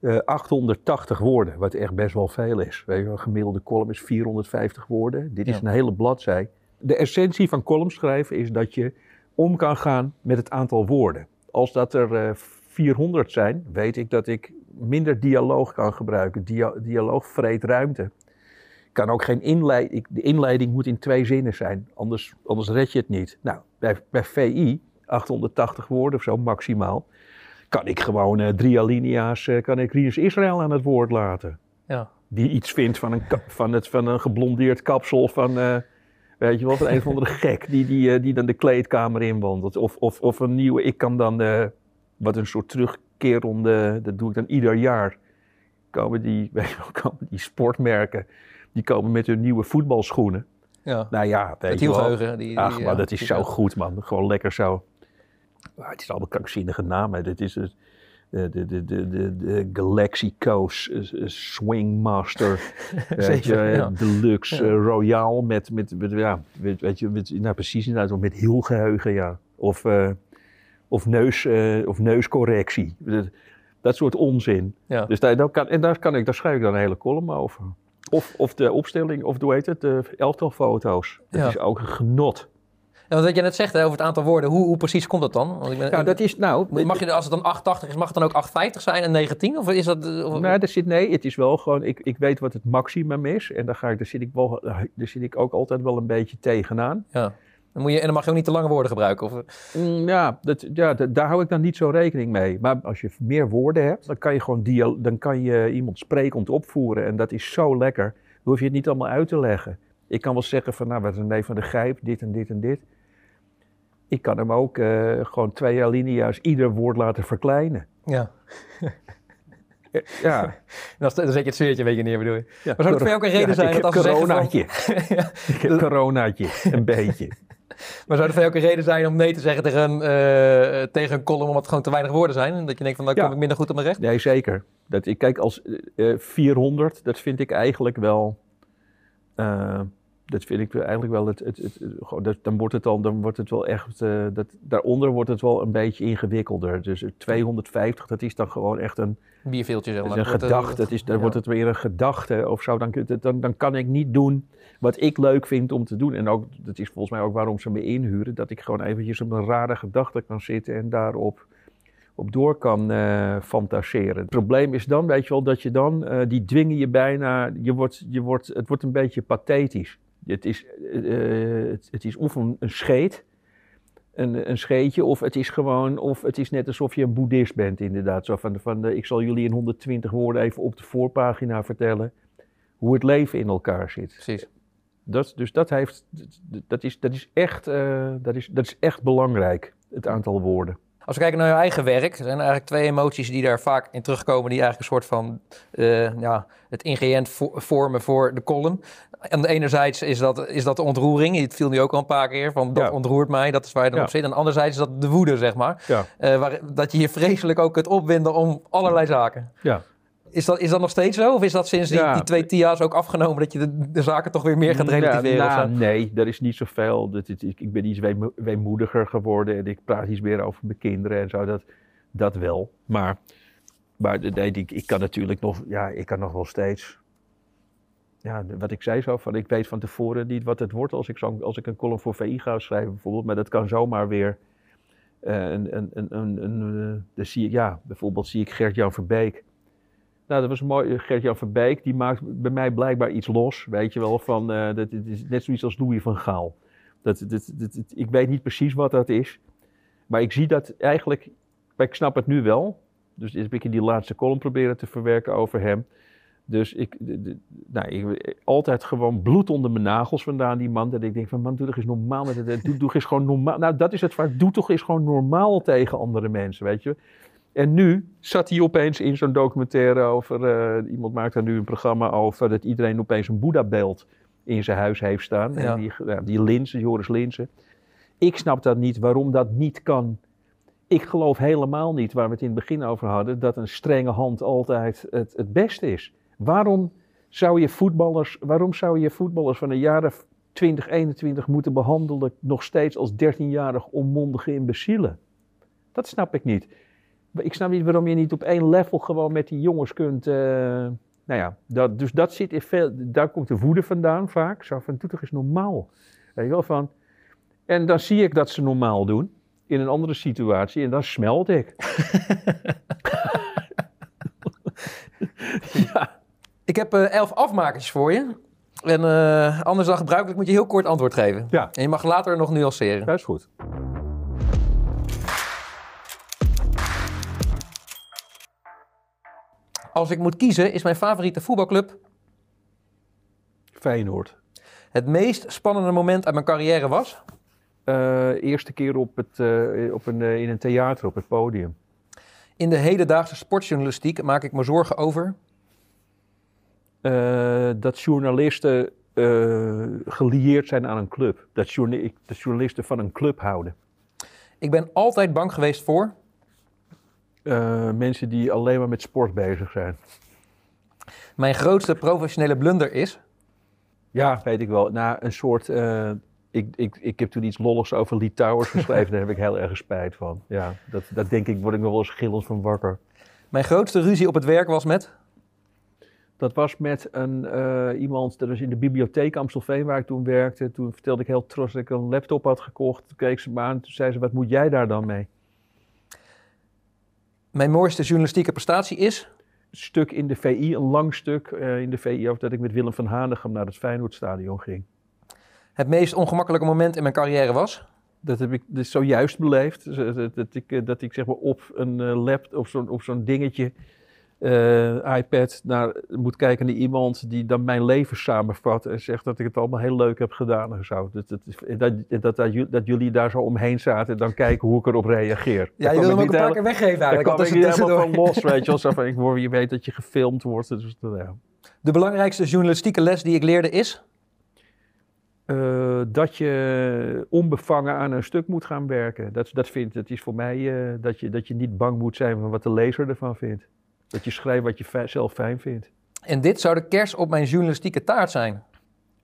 Speaker 3: eh, 880 woorden, wat echt best wel veel is. Weet je, een gemiddelde column is 450 woorden. Dit is een hele bladzij. De essentie van column schrijven is dat je om kan gaan met het aantal woorden. Als dat er eh, 400 zijn, weet ik dat ik minder dialoog kan gebruiken. Dia dialoog vreet ruimte. Kan ook geen inleiding. De inleiding moet in twee zinnen zijn, anders, anders red je het niet. Nou, bij, bij VI, 880 woorden of zo maximaal, kan ik gewoon eh, drie alinea's, eh, kan ik Rinus Israël aan het woord laten.
Speaker 2: Ja.
Speaker 3: Die iets vindt van een, van het, van een geblondeerd kapsel van, eh, weet je wel, van een of andere gek die, die, eh, die dan de kleedkamer inwandelt. Of, of, of een nieuwe, ik kan dan, eh, wat een soort terugkerende, dat doe ik dan ieder jaar, komen die, weet je wel, komen die sportmerken, die komen met hun nieuwe voetbalschoenen.
Speaker 2: Ja.
Speaker 3: Nou ja, weet je wel.
Speaker 2: Die, die,
Speaker 3: Ach,
Speaker 2: ja,
Speaker 3: maar dat is zo
Speaker 2: ja.
Speaker 3: goed, man. Gewoon lekker zo. Maar het is allemaal krankzinnige namen. Dit is het. De, de, de, de, Galaxy Coast eh, eh, Swing Master. weet je,
Speaker 2: Zeker,
Speaker 3: eh,
Speaker 2: ja.
Speaker 3: Deluxe
Speaker 2: Ja.
Speaker 3: Royal met, met, met, ja, weet, weet je, met, nou precies inderdaad, met heel geheugen, ja. Of, of, neus, of neuscorrectie. Dat, dat soort onzin.
Speaker 2: Ja.
Speaker 3: Dus daar, daar kan, en daar, kan ik, daar schrijf ik dan een hele column over. Of, of de opstelling, of hoe heet het, de elftalfoto's. Dat
Speaker 2: Ja.
Speaker 3: is ook een genot.
Speaker 2: En wat je net zegt hè, over het aantal woorden, hoe, hoe precies komt dat dan? Want ik ben,
Speaker 3: Ja, dat is nou...
Speaker 2: Mag je, als het dan 880 is, mag het dan ook 850 zijn en 19? Of is dat... Of,
Speaker 3: Nou, zit, nee, het is wel gewoon, ik, ik weet wat het maximum is. En daar, ga ik, daar, zit ik wel, daar zit ik ook altijd wel een beetje tegenaan.
Speaker 2: ja. Dan moet je, en dan mag je ook niet te lange woorden gebruiken. Of,
Speaker 3: Mm, ja, dat, ja dat- daar hou ik dan niet zo rekening mee. Maar als je meer woorden hebt, dan kan je gewoon dia- dan kan je iemand sprekend opvoeren. En dat is zo lekker. Dan hoef je het niet allemaal uit te leggen. Ik kan wel zeggen van, nou, wat René van de Grijp, dit en dit en dit. Ik kan hem ook eh, gewoon twee alinea's ieder woord laten verkleinen.
Speaker 2: ja.
Speaker 3: Eh, Ja,
Speaker 2: Dan, dan zet je het sfeertje een beetje neer, bedoel je.
Speaker 3: ja
Speaker 2: Maar zou het voor jou ook een reden
Speaker 3: ja,
Speaker 2: zijn
Speaker 3: ik
Speaker 2: dat
Speaker 3: heb
Speaker 2: als ze zeggen van-
Speaker 3: coronaatje.
Speaker 2: Ja.
Speaker 3: Ik heb coronaatje, een beetje.
Speaker 2: Maar zou het voor jou ook een reden zijn om nee te zeggen tegen een, eh, tegen een column omdat het gewoon te weinig woorden zijn? En dat je denkt van, dan kom ik minder goed op mijn recht?
Speaker 3: Nee, zeker. Dat, ik kijk als eh, 400, dat vind ik eigenlijk wel. Dat vind ik eigenlijk wel het. het, het, dan wordt het dan wordt het wel echt. eh, dat, daaronder wordt het wel een beetje ingewikkelder. Dus eh, 250, dat is dan gewoon echt een,
Speaker 2: Bierveeltje,
Speaker 3: is een
Speaker 2: eh,
Speaker 3: gedachte. Dat is, dan
Speaker 2: ja.
Speaker 3: wordt het weer een gedachte of zo. Dan, dan, dan kan ik niet doen wat ik leuk vind om te doen. En ook, dat is volgens mij ook waarom ze me inhuren. Dat ik gewoon eventjes op een rare gedachte kan zitten en daarop op door kan eh, fantaseren. Het probleem is dan, weet je wel, dat je dan, die dwingen je bijna, je wordt, je wordt, het wordt een beetje pathetisch. Het is, eh, eh, het, het is of een, een scheet, een, een scheetje, of het is gewoon, of het is net alsof je een boeddhist bent inderdaad. Zo van, van de, ik zal jullie in 120 woorden even op de voorpagina vertellen hoe het leven in elkaar zit.
Speaker 2: Precies.
Speaker 3: Dat, dus dat, heeft, dat, is, dat, is echt, eh, dat, is, dat is echt belangrijk, het aantal woorden.
Speaker 2: Als we kijken naar jouw eigen werk, er zijn eigenlijk twee emoties die daar vaak in terugkomen, die eigenlijk een soort van eh, ja, het ingrediënt vo- vormen voor de column. En enerzijds is dat, is dat de ontroering, het viel nu ook al een paar keer, van dat
Speaker 3: Ja.
Speaker 2: ontroert mij, dat is waar je dan
Speaker 3: Ja.
Speaker 2: op zit. En anderzijds is dat de woede, zeg maar,
Speaker 3: Ja.
Speaker 2: Eh, waar, dat je je vreselijk ook kunt opwinden om allerlei zaken.
Speaker 3: Ja.
Speaker 2: Is dat, is dat nog steeds zo? Of is dat sinds die,
Speaker 3: Ja.
Speaker 2: die twee TIA's ook afgenomen dat je de, de zaken toch weer meer gaat relativeren?
Speaker 3: Ja, nou, nee, dat is niet zoveel. Dat, ik, ik ben iets weemo- weemoediger geworden en ik praat iets meer over mijn kinderen en zo. Dat, dat wel. Maar, maar nee, ik, ik kan natuurlijk nog, ja, ik kan nog wel steeds. Ja, wat ik zei zo, van ik weet van tevoren niet wat het wordt als ik, zo, als ik een column voor VI ga schrijven bijvoorbeeld. Maar dat kan zomaar weer eh, een, een, een, een, een, eh, zie ik, ja, bijvoorbeeld zie ik Gert-Jan Verbeek. Nou, dat was mooi. Gert-Jan Verbeek, die maakt bij mij blijkbaar iets los. Weet je wel, van, eh, dat, het is net zoiets als Louis van Gaal. Dat, ik weet niet precies wat dat is. Maar ik zie dat eigenlijk, ik snap het nu wel. Dus heb ik in die laatste column proberen te verwerken over hem. Dus ik, nou, ik, altijd gewoon bloed onder mijn nagels vandaan, die man. Dat ik denk van, man, doe toch eens normaal. met Doe, doe eens gewoon normaal. Nou, dat is het. Doe toch eens gewoon normaal tegen andere mensen, weet je. En nu zat hij opeens in zo'n documentaire over... eh, iemand maakt daar nu een programma over... dat iedereen opeens een Boeddha-beeld in zijn huis heeft staan.
Speaker 2: Ja.
Speaker 3: En die, ja, die Linsen, Joris Linsen. Ik snap dat niet, waarom dat niet kan. Ik geloof helemaal niet, waar we het in het begin over hadden... dat een strenge hand altijd het, het beste is. Waarom zou je voetballers, waarom zou je voetballers van de jaren 20, 21 moeten behandelen... nog steeds als 13-jarig onmondige imbecielen? Dat snap ik niet. Ik snap niet waarom je niet op één level gewoon met die jongens kunt. eh, nou ja, dat, dus dat zit in veel. Daar komt de woede vandaan vaak. Zo van: doe toch eens normaal. Weet je wel van. En dan zie ik dat ze normaal doen. In een andere situatie. En dan smelt ik. ja.
Speaker 2: Ik heb eh, elf afmakertjes voor je. En eh, anders dan gebruikelijk moet je heel kort antwoord geven.
Speaker 3: Ja.
Speaker 2: En je mag later nog nuanceren.
Speaker 3: Dat is goed.
Speaker 2: Als ik moet kiezen, is mijn favoriete voetbalclub
Speaker 3: Feyenoord.
Speaker 2: het meest spannende moment uit mijn carrière was.
Speaker 3: Eh, eerste keer op het, eh, op een, eh, in een theater op het podium.
Speaker 2: In de hedendaagse sportjournalistiek maak ik me zorgen over.
Speaker 3: Dat journalisten gelieerd zijn aan een club. Dat, journa- dat journalisten van een club houden.
Speaker 2: Ik ben altijd bang geweest voor.
Speaker 3: Eh, mensen die alleen maar met sport bezig zijn.
Speaker 2: Mijn grootste professionele blunder is...
Speaker 3: Ja, weet ik wel. Nou, een soort. eh, ik, ik, ik heb toen iets lolligs over Lee Towers geschreven. daar heb ik heel erg spijt van. Ja, dat, dat denk ik, word ik nog wel eens gillend van wakker.
Speaker 2: Mijn grootste ruzie op het werk was met...
Speaker 3: Dat was met een, eh, iemand, dat was in de bibliotheek Amstelveen waar ik toen werkte. Toen vertelde ik heel trots dat ik een laptop had gekocht. Toen keek ze me aan toen zei ze, wat moet jij daar dan mee?
Speaker 2: Mijn mooiste journalistieke prestatie is...
Speaker 3: Stuk in de VI, een lang stuk eh, in de VI over dat ik met Willem van Hanegem naar het Feyenoordstadion ging.
Speaker 2: Het meest ongemakkelijke moment in mijn carrière was...
Speaker 3: Dat heb ik dus zojuist beleefd. Dat, ik, eh, dat ik zeg maar op een eh, laptop, op zo'n, op zo'n dingetje, eh, iPad, naar, moet kijken naar iemand die dan mijn leven samenvat en zegt dat ik het allemaal heel leuk heb gedaan en zo. Dat, dat, is- dat, dat, dat, ju- dat jullie daar zo omheen zaten en dan kijken hoe ik erop reageer.
Speaker 2: Ja, je wil hem ook een paar keer weggeven
Speaker 3: Daar
Speaker 2: eigenlijk.
Speaker 3: kwam ik
Speaker 2: want
Speaker 3: niet helemaal van los, weet je wel. Zo van, ik je weet dat je gefilmd wordt. Dus, ja.
Speaker 2: De belangrijkste journalistieke les die ik leerde is...
Speaker 3: Eh, dat je onbevangen aan een stuk moet gaan werken. Dat, dat, vind, dat is voor mij eh, dat, je, dat je niet bang moet zijn van wat de lezer ervan vindt. Dat je schrijft wat je zelf fijn vindt.
Speaker 2: En dit zou de kers op mijn journalistieke taart zijn.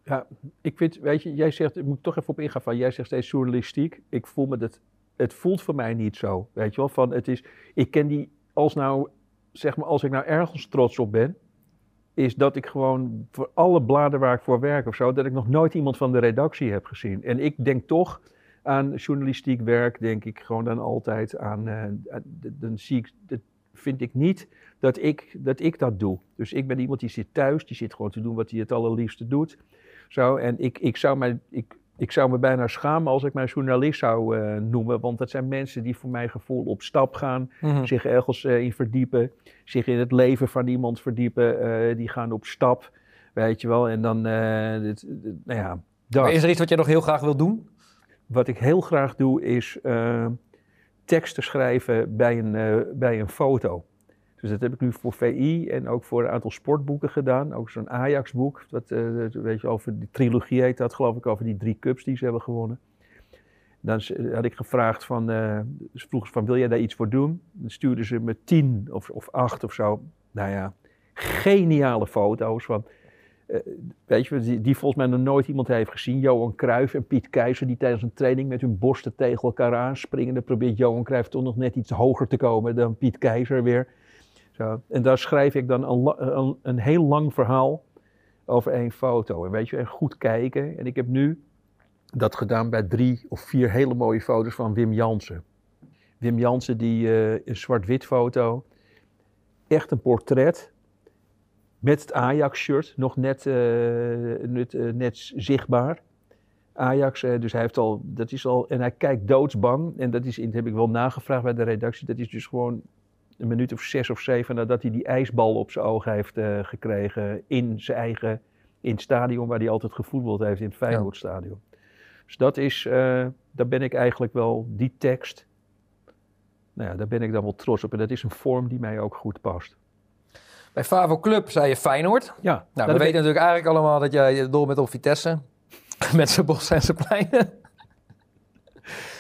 Speaker 3: Ja, ik vind, weet je, jij zegt, ik moet toch even op ingaan van, jij zegt steeds journalistiek. Ik voel me dat, het voelt voor mij niet zo, weet je wel. Van, het is, ik ken die, als nou, zeg maar, als ik nou ergens trots op ben, is dat ik gewoon voor alle bladen waar ik voor werk of zo, dat ik nog nooit iemand van de redactie heb gezien. En ik denk toch aan journalistiek werk, denk ik gewoon dan altijd aan, aan- dan zie ik, vind ik niet dat ik, dat ik dat doe. Dus ik ben iemand die zit thuis, die zit gewoon te doen wat hij het allerliefste doet. Zo, en ik, ik, zou mij, ik, ik zou me bijna schamen als ik mij journalist zou eh, noemen, want dat zijn mensen die voor mijn gevoel op stap gaan,
Speaker 2: Mhm.
Speaker 3: zich ergens eh, in verdiepen, zich in het leven van iemand verdiepen, eh, die gaan op stap, weet je wel. En dan, dit, dit- nou ja, dat.
Speaker 2: Maar is er iets wat jij nog heel graag wil doen?
Speaker 3: Wat ik heel graag doe is teksten schrijven bij een, eh, bij een foto. Dus dat heb ik nu voor VI en ook voor een aantal sportboeken gedaan. Ook zo'n Ajax-boek, eh, dat weet je, over die trilogie heet dat, geloof ik, over die drie cups die ze hebben gewonnen. Dan had ik gevraagd van, eh dus vroegen ze van, wil jij daar iets voor doen? Dan stuurden ze me tien of, of acht of zo. Nou ja, geniale foto's van, eh, weet je, die, die volgens mij nog nooit iemand heeft gezien. Johan Cruijff en Piet Keizer die tijdens een training met hun borsten tegen elkaar aanspringen. Dan probeert Johan Cruijff toch nog net iets hoger te komen dan Piet Keizer weer. Zo. En daar schrijf ik dan een, een, heel lang verhaal over één foto. En weet je, goed kijken. En ik heb nu dat gedaan bij drie of vier hele mooie foto's van Wim Jansen. Wim Jansen die eh, een zwart-wit foto, echt een portret met het Ajax-shirt, nog net, eh, net, eh, net zichtbaar. Ajax, eh, dus hij heeft al, dat is al, en hij kijkt doodsbang. En dat is, dat heb ik wel nagevraagd bij de redactie. Dat is dus gewoon een minuut of zes of zeven nadat hij die ijsbal op zijn oog heeft gekregen in zijn eigen, in het stadion waar hij altijd gevoetbald heeft, in het Feyenoordstadion. Dus dat is, daar ben ik eigenlijk wel, die tekst, nou ja, daar ben ik dan wel trots op. En dat is een vorm die mij ook goed past.
Speaker 2: Bij Favo Club zei je Feyenoord.
Speaker 3: Ja,
Speaker 2: Nou, we weten natuurlijk eigenlijk allemaal dat jij dol bent op Vitesse. Met zijn bos en zijn pleinen.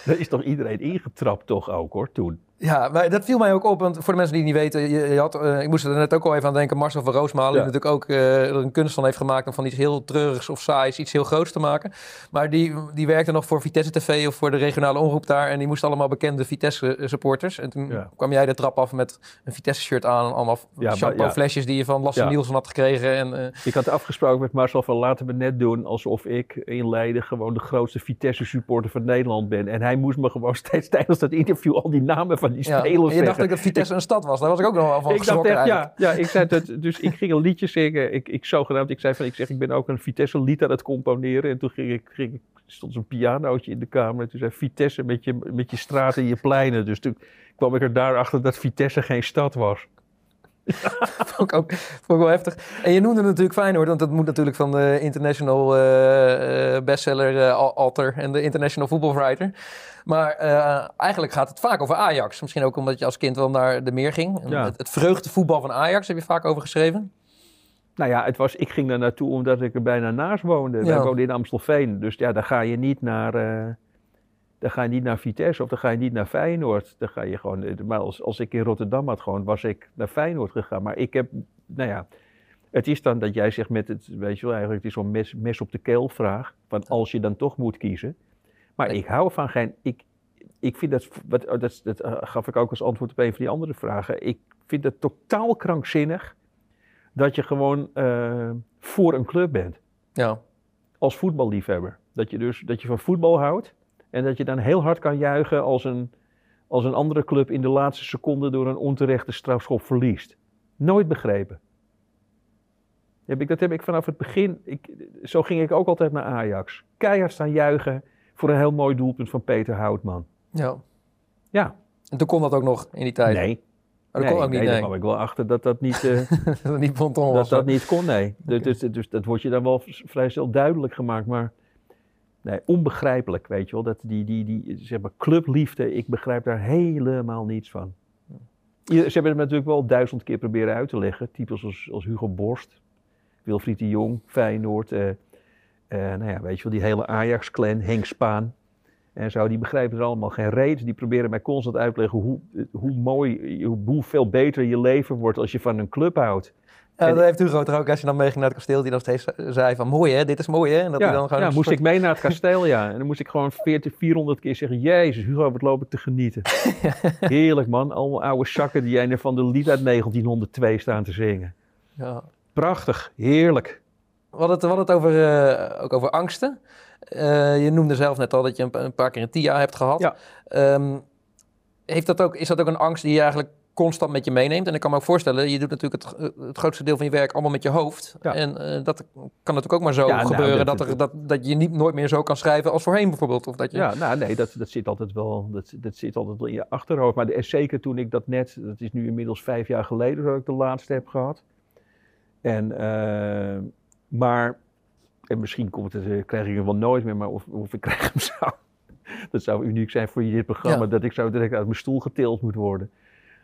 Speaker 3: Daar is toch iedereen ingetrapt toch ook hoor, toen.
Speaker 2: Ja, maar dat viel mij ook op, want voor de mensen die het niet weten, je, je had, eh, ik moest er net ook al even aan denken, Marcel van Roosmalen, die natuurlijk ook eh, een kunst van heeft gemaakt om van iets heel treurigs of saais iets heel groots te maken. Maar die, die werkte nog voor Vitesse TV of voor de regionale omroep daar en die moesten allemaal bekende Vitesse eh, supporters. En toen
Speaker 3: Ja.
Speaker 2: kwam jij de trap af met een Vitesse shirt aan en allemaal
Speaker 3: Ja,
Speaker 2: flesjes die je van Lasse. Nielsen had gekregen. En,
Speaker 3: Ik had afgesproken met Marcel van laten we net doen alsof ik in Leiden gewoon de grootste Vitesse supporter van Nederland ben. En hij moest me gewoon steeds tijdens dat interview al die namen van die
Speaker 2: ja. En je dacht ook dat Vitesse een stad was. Daar was ik ook nog wel van
Speaker 3: ik dacht echt, ja, ja, ik zei dat, dus ik ging een liedje zingen. Ik, ik zogenaamd, ik zei van, ik zeg, ik ben ook een Vitesse lied aan het componeren. En toen ging ik, ging stond zo'n pianootje in de kamer. En toen zei Vitesse met je, met je straten en je pleinen. Dus toen kwam ik er daarachter dat Vitesse geen stad was.
Speaker 2: Vond ik ook vond ik wel heftig. En je noemde natuurlijk Feyenoord, want dat moet natuurlijk van de international eh, eh, bestseller Alter en de international football writer. Maar eh, eigenlijk gaat het vaak over Ajax. Misschien ook omdat je als kind wel naar de meer ging.
Speaker 3: Ja.
Speaker 2: Het, het vreugdevoetbal van Ajax heb je vaak over geschreven.
Speaker 3: Nou ja, het was, ik ging daar naartoe omdat ik er bijna naast woonde.
Speaker 2: Ja.
Speaker 3: Wij woonden in Amstelveen. Dus ja, daar ga je niet naar... eh, Dan ga je niet naar Vitesse of dan ga je niet naar Feyenoord. Dan ga je gewoon, maar als, als ik in Rotterdam had gewoon, was ik naar Feyenoord gegaan. Maar ik heb, nou ja, het is dan dat jij zegt met het, weet je wel, eigenlijk het is zo'n mes, mes op de keel vraag. Van als je dan toch moet kiezen. Maar ik hou van geen, ik, ik vind dat, wat, oh, dat, dat eh, gaf ik ook als antwoord op een van die andere vragen. Ik vind het totaal krankzinnig dat je gewoon eh, voor een club bent.
Speaker 2: Ja.
Speaker 3: Als voetballiefhebber. Dat je dus dat je van voetbal houdt en dat je dan heel hard kan juichen als een, als een andere club in de laatste seconde door een onterechte strafschop verliest. Nooit begrepen. Heb ik, dat heb ik vanaf het begin. Ik, zo ging ik ook altijd naar Ajax. Keihard staan juichen voor een heel mooi doelpunt van Peter Houtman.
Speaker 2: ja.
Speaker 3: Ja,
Speaker 2: En toen kon dat ook nog in die tijd.
Speaker 3: nee.
Speaker 2: Oh, dat
Speaker 3: nee,
Speaker 2: kon ook niet,
Speaker 3: nee, daar
Speaker 2: nee.
Speaker 3: kwam ik wel achter dat dat niet, eh,
Speaker 2: dat niet ponton
Speaker 3: dat,
Speaker 2: was.
Speaker 3: dat niet kon, nee. Dus, dus, dus dat wordt je dan wel vrij snel duidelijk gemaakt, maar nee, onbegrijpelijk, weet je wel. Dat die, die, die zeg maar, clubliefde, ik begrijp daar helemaal niets van. Ze hebben het natuurlijk wel duizend keer proberen uit te leggen. Types als, als Hugo Borst, Wilfried de Jong, Feyenoord. eh, nou ja, weet je wel, die hele Ajax-clan, Henk Spaan. En zo, die begrijpen er allemaal geen reet. Die proberen mij constant uit te leggen hoe, hoe mooi, hoe, hoeveel beter je leven wordt als je van een club houdt.
Speaker 2: Ja, dat heeft Hugo toch ook, als je dan meeging naar het kasteel, die dan steeds zei van mooi hè, dit is mooi hè. En dat
Speaker 3: ja,
Speaker 2: dan gewoon
Speaker 3: ja moest
Speaker 2: soort-
Speaker 3: ik mee naar het kasteel, ja. En dan moest ik gewoon 40, 400 keer zeggen... Jezus, Hugo, wat loop ik te genieten. Heerlijk, man. Allemaal oude zakken die een van de lied uit 1902 staan te zingen.
Speaker 2: Ja.
Speaker 3: Prachtig, heerlijk.
Speaker 2: We hadden het, we hadden het over, eh, ook over angsten. Eh, je noemde zelf net al dat je een, een paar keer een TIA hebt gehad.
Speaker 3: Ja.
Speaker 2: Ehm, heeft dat ook, is dat ook een angst die je eigenlijk constant met je meeneemt? En ik kan me ook voorstellen, je doet natuurlijk het, het grootste deel van je werk allemaal met je hoofd.
Speaker 3: Ja.
Speaker 2: En eh, dat kan natuurlijk ook maar zo
Speaker 3: Ja, nou,
Speaker 2: gebeuren
Speaker 3: dat-
Speaker 2: dat, er, dat, dat je niet nooit meer zo kan schrijven als voorheen bijvoorbeeld. Of dat je,
Speaker 3: Ja, nou nee, dat, dat zit altijd wel dat, dat zit altijd wel in je achterhoofd. Maar de, zeker toen ik dat net, dat is nu inmiddels vijf jaar geleden dat ik de laatste heb gehad. En, maar, en misschien komt het, eh, krijg ik hem wel nooit meer, maar of, of ik krijg hem zo. Dat zou uniek zijn voor dit programma,
Speaker 2: Ja.
Speaker 3: dat ik zo direct uit mijn stoel getild moet worden.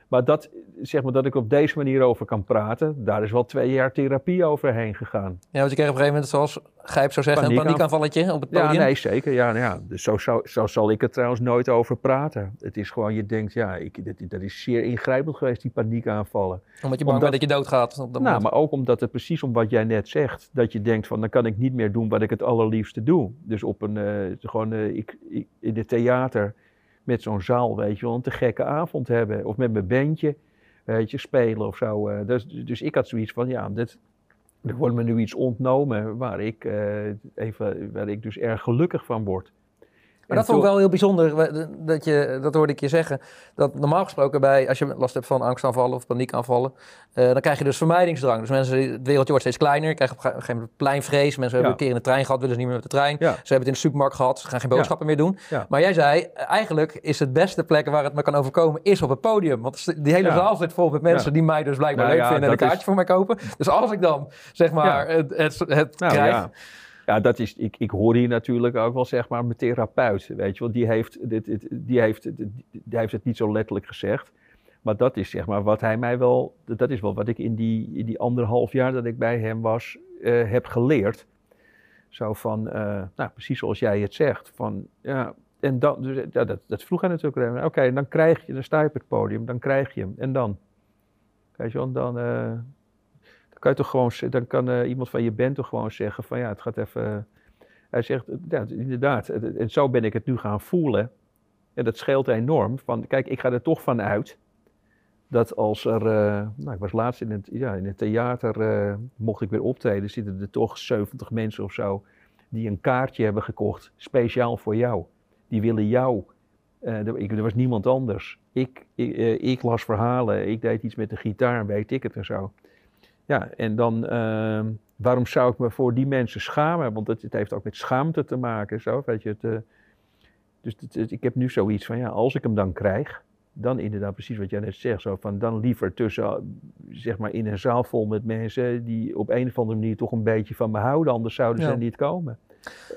Speaker 3: Maar dat, zeg maar, dat ik op deze manier over kan praten, daar is wel twee jaar therapie overheen gegaan.
Speaker 2: Ja, want je kreeg op een gegeven moment, zoals Gijp zou zeggen, een
Speaker 3: Paniekaanval.
Speaker 2: paniekaanvalletje op het podium.
Speaker 3: Ja, nee, zeker. Ja, nou ja. Dus zo, zo, zo zal ik er trouwens nooit over praten. Het is gewoon, je denkt, ja, ik, dat, dat is zeer ingrijpend geweest, die paniekaanvallen.
Speaker 2: Omdat je bang bent dat je doodgaat. Op dat
Speaker 3: Nou, maar ook omdat het precies om wat jij net zegt, dat je denkt van, dan kan ik niet meer doen wat ik het allerliefste doe. Dus op een, eh, gewoon eh, ik, ik, in het theater met zo'n zaal, weet je wel, een te gekke avond hebben. Of met mijn bandje, weet je, spelen of zo. eh. dus, dus ik had zoiets van, ja, dit, er wordt me nu iets ontnomen waar ik, eh, even, waar ik dus erg gelukkig van word.
Speaker 2: Maar dat vond ik wel heel bijzonder, dat, je, dat hoorde ik je zeggen. Dat normaal gesproken bij, als je last hebt van angstaanvallen of paniekaanvallen, eh, dan krijg je dus vermijdingsdrang. Dus mensen, het wereldje wordt steeds kleiner, je krijgt op een gegeven moment pleinvrees. Mensen hebben een keer in de trein gehad, willen ze niet meer met de trein. Ze hebben het in de supermarkt gehad, ze gaan geen boodschappen meer doen. Maar jij zei, eigenlijk is het beste plek waar het me kan overkomen, is op het podium. Want die hele zaal zit vol met mensen die mij dus blijkbaar
Speaker 3: Nou
Speaker 2: leuk vinden en een kaartje voor mij kopen. Dus als ik dan, zeg maar, het, het
Speaker 3: Nou
Speaker 2: krijg...
Speaker 3: ja. Dat is, ik, ik hoor hier natuurlijk ook wel zeg maar mijn therapeut, weet je wel. Die heeft, dit, dit- die, heeft, die heeft het niet zo letterlijk gezegd. Maar dat is zeg maar wat hij mij wel, dat is wel wat ik in die, in die anderhalf jaar dat ik bij hem was, eh, heb geleerd. Zo van, eh, nou precies zoals jij het zegt. Van, ja, en dan, dus, dat, dat vroeg hij natuurlijk. Oké, dan krijg je, dan sta je op het podium, dan krijg je hem. En dan? Weet je wel, dan... eh, kan je toch gewoon, dan kan eh, iemand van je band toch gewoon zeggen van ja, het gaat even. Hij zegt, eh, ja, inderdaad, en zo ben ik het nu gaan voelen. En dat scheelt enorm. Van, kijk, ik ga er toch van uit dat als er, eh, nou, ik was laatst in het, ja, in het theater, eh, mocht ik weer optreden, zitten er toch 70 mensen of zo die een kaartje hebben gekocht, speciaal voor jou. Die willen jou. Eh, er, ik, er was niemand anders. Ik, ik, eh, las verhalen, ik deed iets met de gitaar, weet ik het en zo. Ja, en dan, ehm, waarom zou ik me voor die mensen schamen? Want het, het heeft ook met schaamte te maken, zo, weet je. Het, eh, dus het- het- ik heb nu zoiets van, ja, als ik hem dan krijg, dan inderdaad precies wat jij net zegt, zo van, dan liever tussen, zeg maar, in een zaal vol met mensen die op een of andere manier toch een beetje van me houden, anders zouden
Speaker 2: Ja.
Speaker 3: ze niet komen.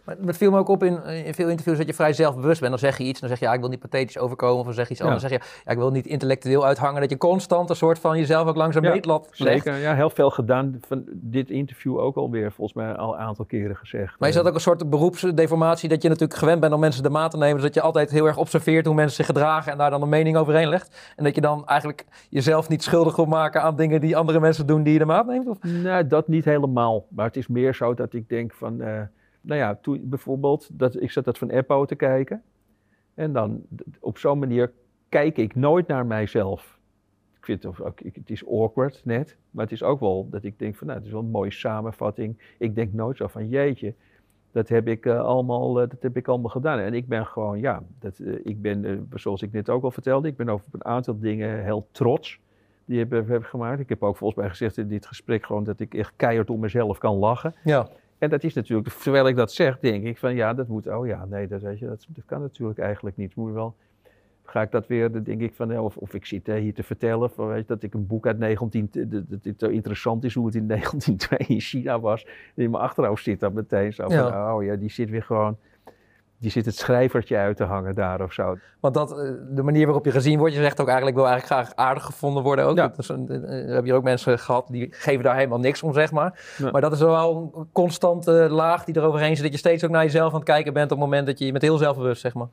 Speaker 2: Maar het viel me ook op in, in veel interviews dat je vrij zelfbewust bent. Dan zeg je iets, dan zeg je ja, ik wil niet pathetisch overkomen. Of dan zeg je iets anders. Dan zeg je ja, ik wil niet intellectueel uithangen. Dat je constant een soort van jezelf ook langs een
Speaker 3: Ja,
Speaker 2: meetlat legt.
Speaker 3: Zeker, ja, heel veel gedaan. Van dit interview ook alweer, volgens mij al een aantal keren gezegd.
Speaker 2: Maar is dat ook een soort beroepsdeformatie dat je natuurlijk gewend bent om mensen de maat te nemen? Dus dat je altijd heel erg observeert hoe mensen zich gedragen en daar dan een mening overheen legt? En dat je dan eigenlijk jezelf niet schuldig wil maken aan dingen die andere mensen doen die je de maat neemt? Of?
Speaker 3: Nee, dat niet helemaal. Maar het is meer zo dat ik denk van... eh, nou ja, toen bijvoorbeeld, dat, ik zat dat van Eppo te kijken. En dan op zo'n manier kijk ik nooit naar mijzelf. Ik vind het, ook, het is awkward net. Maar het is ook wel dat ik denk van, nou, het is wel een mooie samenvatting. Ik denk nooit zo van, jeetje, dat heb ik, eh, allemaal, eh, dat heb ik allemaal gedaan. En ik ben gewoon, ja, dat, eh, ik ben, zoals ik net ook al vertelde, ik ben over een aantal dingen heel trots. Die heb ik gemaakt. Ik heb ook volgens mij gezegd in dit gesprek gewoon dat ik echt keihard om mezelf kan lachen.
Speaker 2: Ja.
Speaker 3: En dat is natuurlijk, terwijl ik dat zeg, denk ik van ja, dat moet, oh ja, nee, dat, weet je, dat, dat kan natuurlijk eigenlijk niet. Moet wel, ga ik dat weer, dan denk ik van, ja, of, of ik zit eh, hier te vertellen van, weet je, dat ik een boek uit 19, dat, dat het zo interessant is hoe het in 1902 in China was. En in mijn achterhoofd zit dat meteen zo van,
Speaker 2: Ja.
Speaker 3: oh ja, die zit weer gewoon, die zit het schrijvertje uit te hangen daar of zo.
Speaker 2: Want dat, eh, de manier waarop je gezien wordt, je zegt ook eigenlijk wil eigenlijk graag aardig gevonden worden ook.
Speaker 3: Ja.
Speaker 2: Dat is een, eh, we hebben hier ook mensen gehad die geven daar helemaal niks om, zeg maar.
Speaker 3: Ja.
Speaker 2: Maar dat is wel een constante laag die eroverheen zit. Dat je steeds ook naar jezelf aan het kijken bent op het moment dat je je met heel zelfbewust, zeg maar.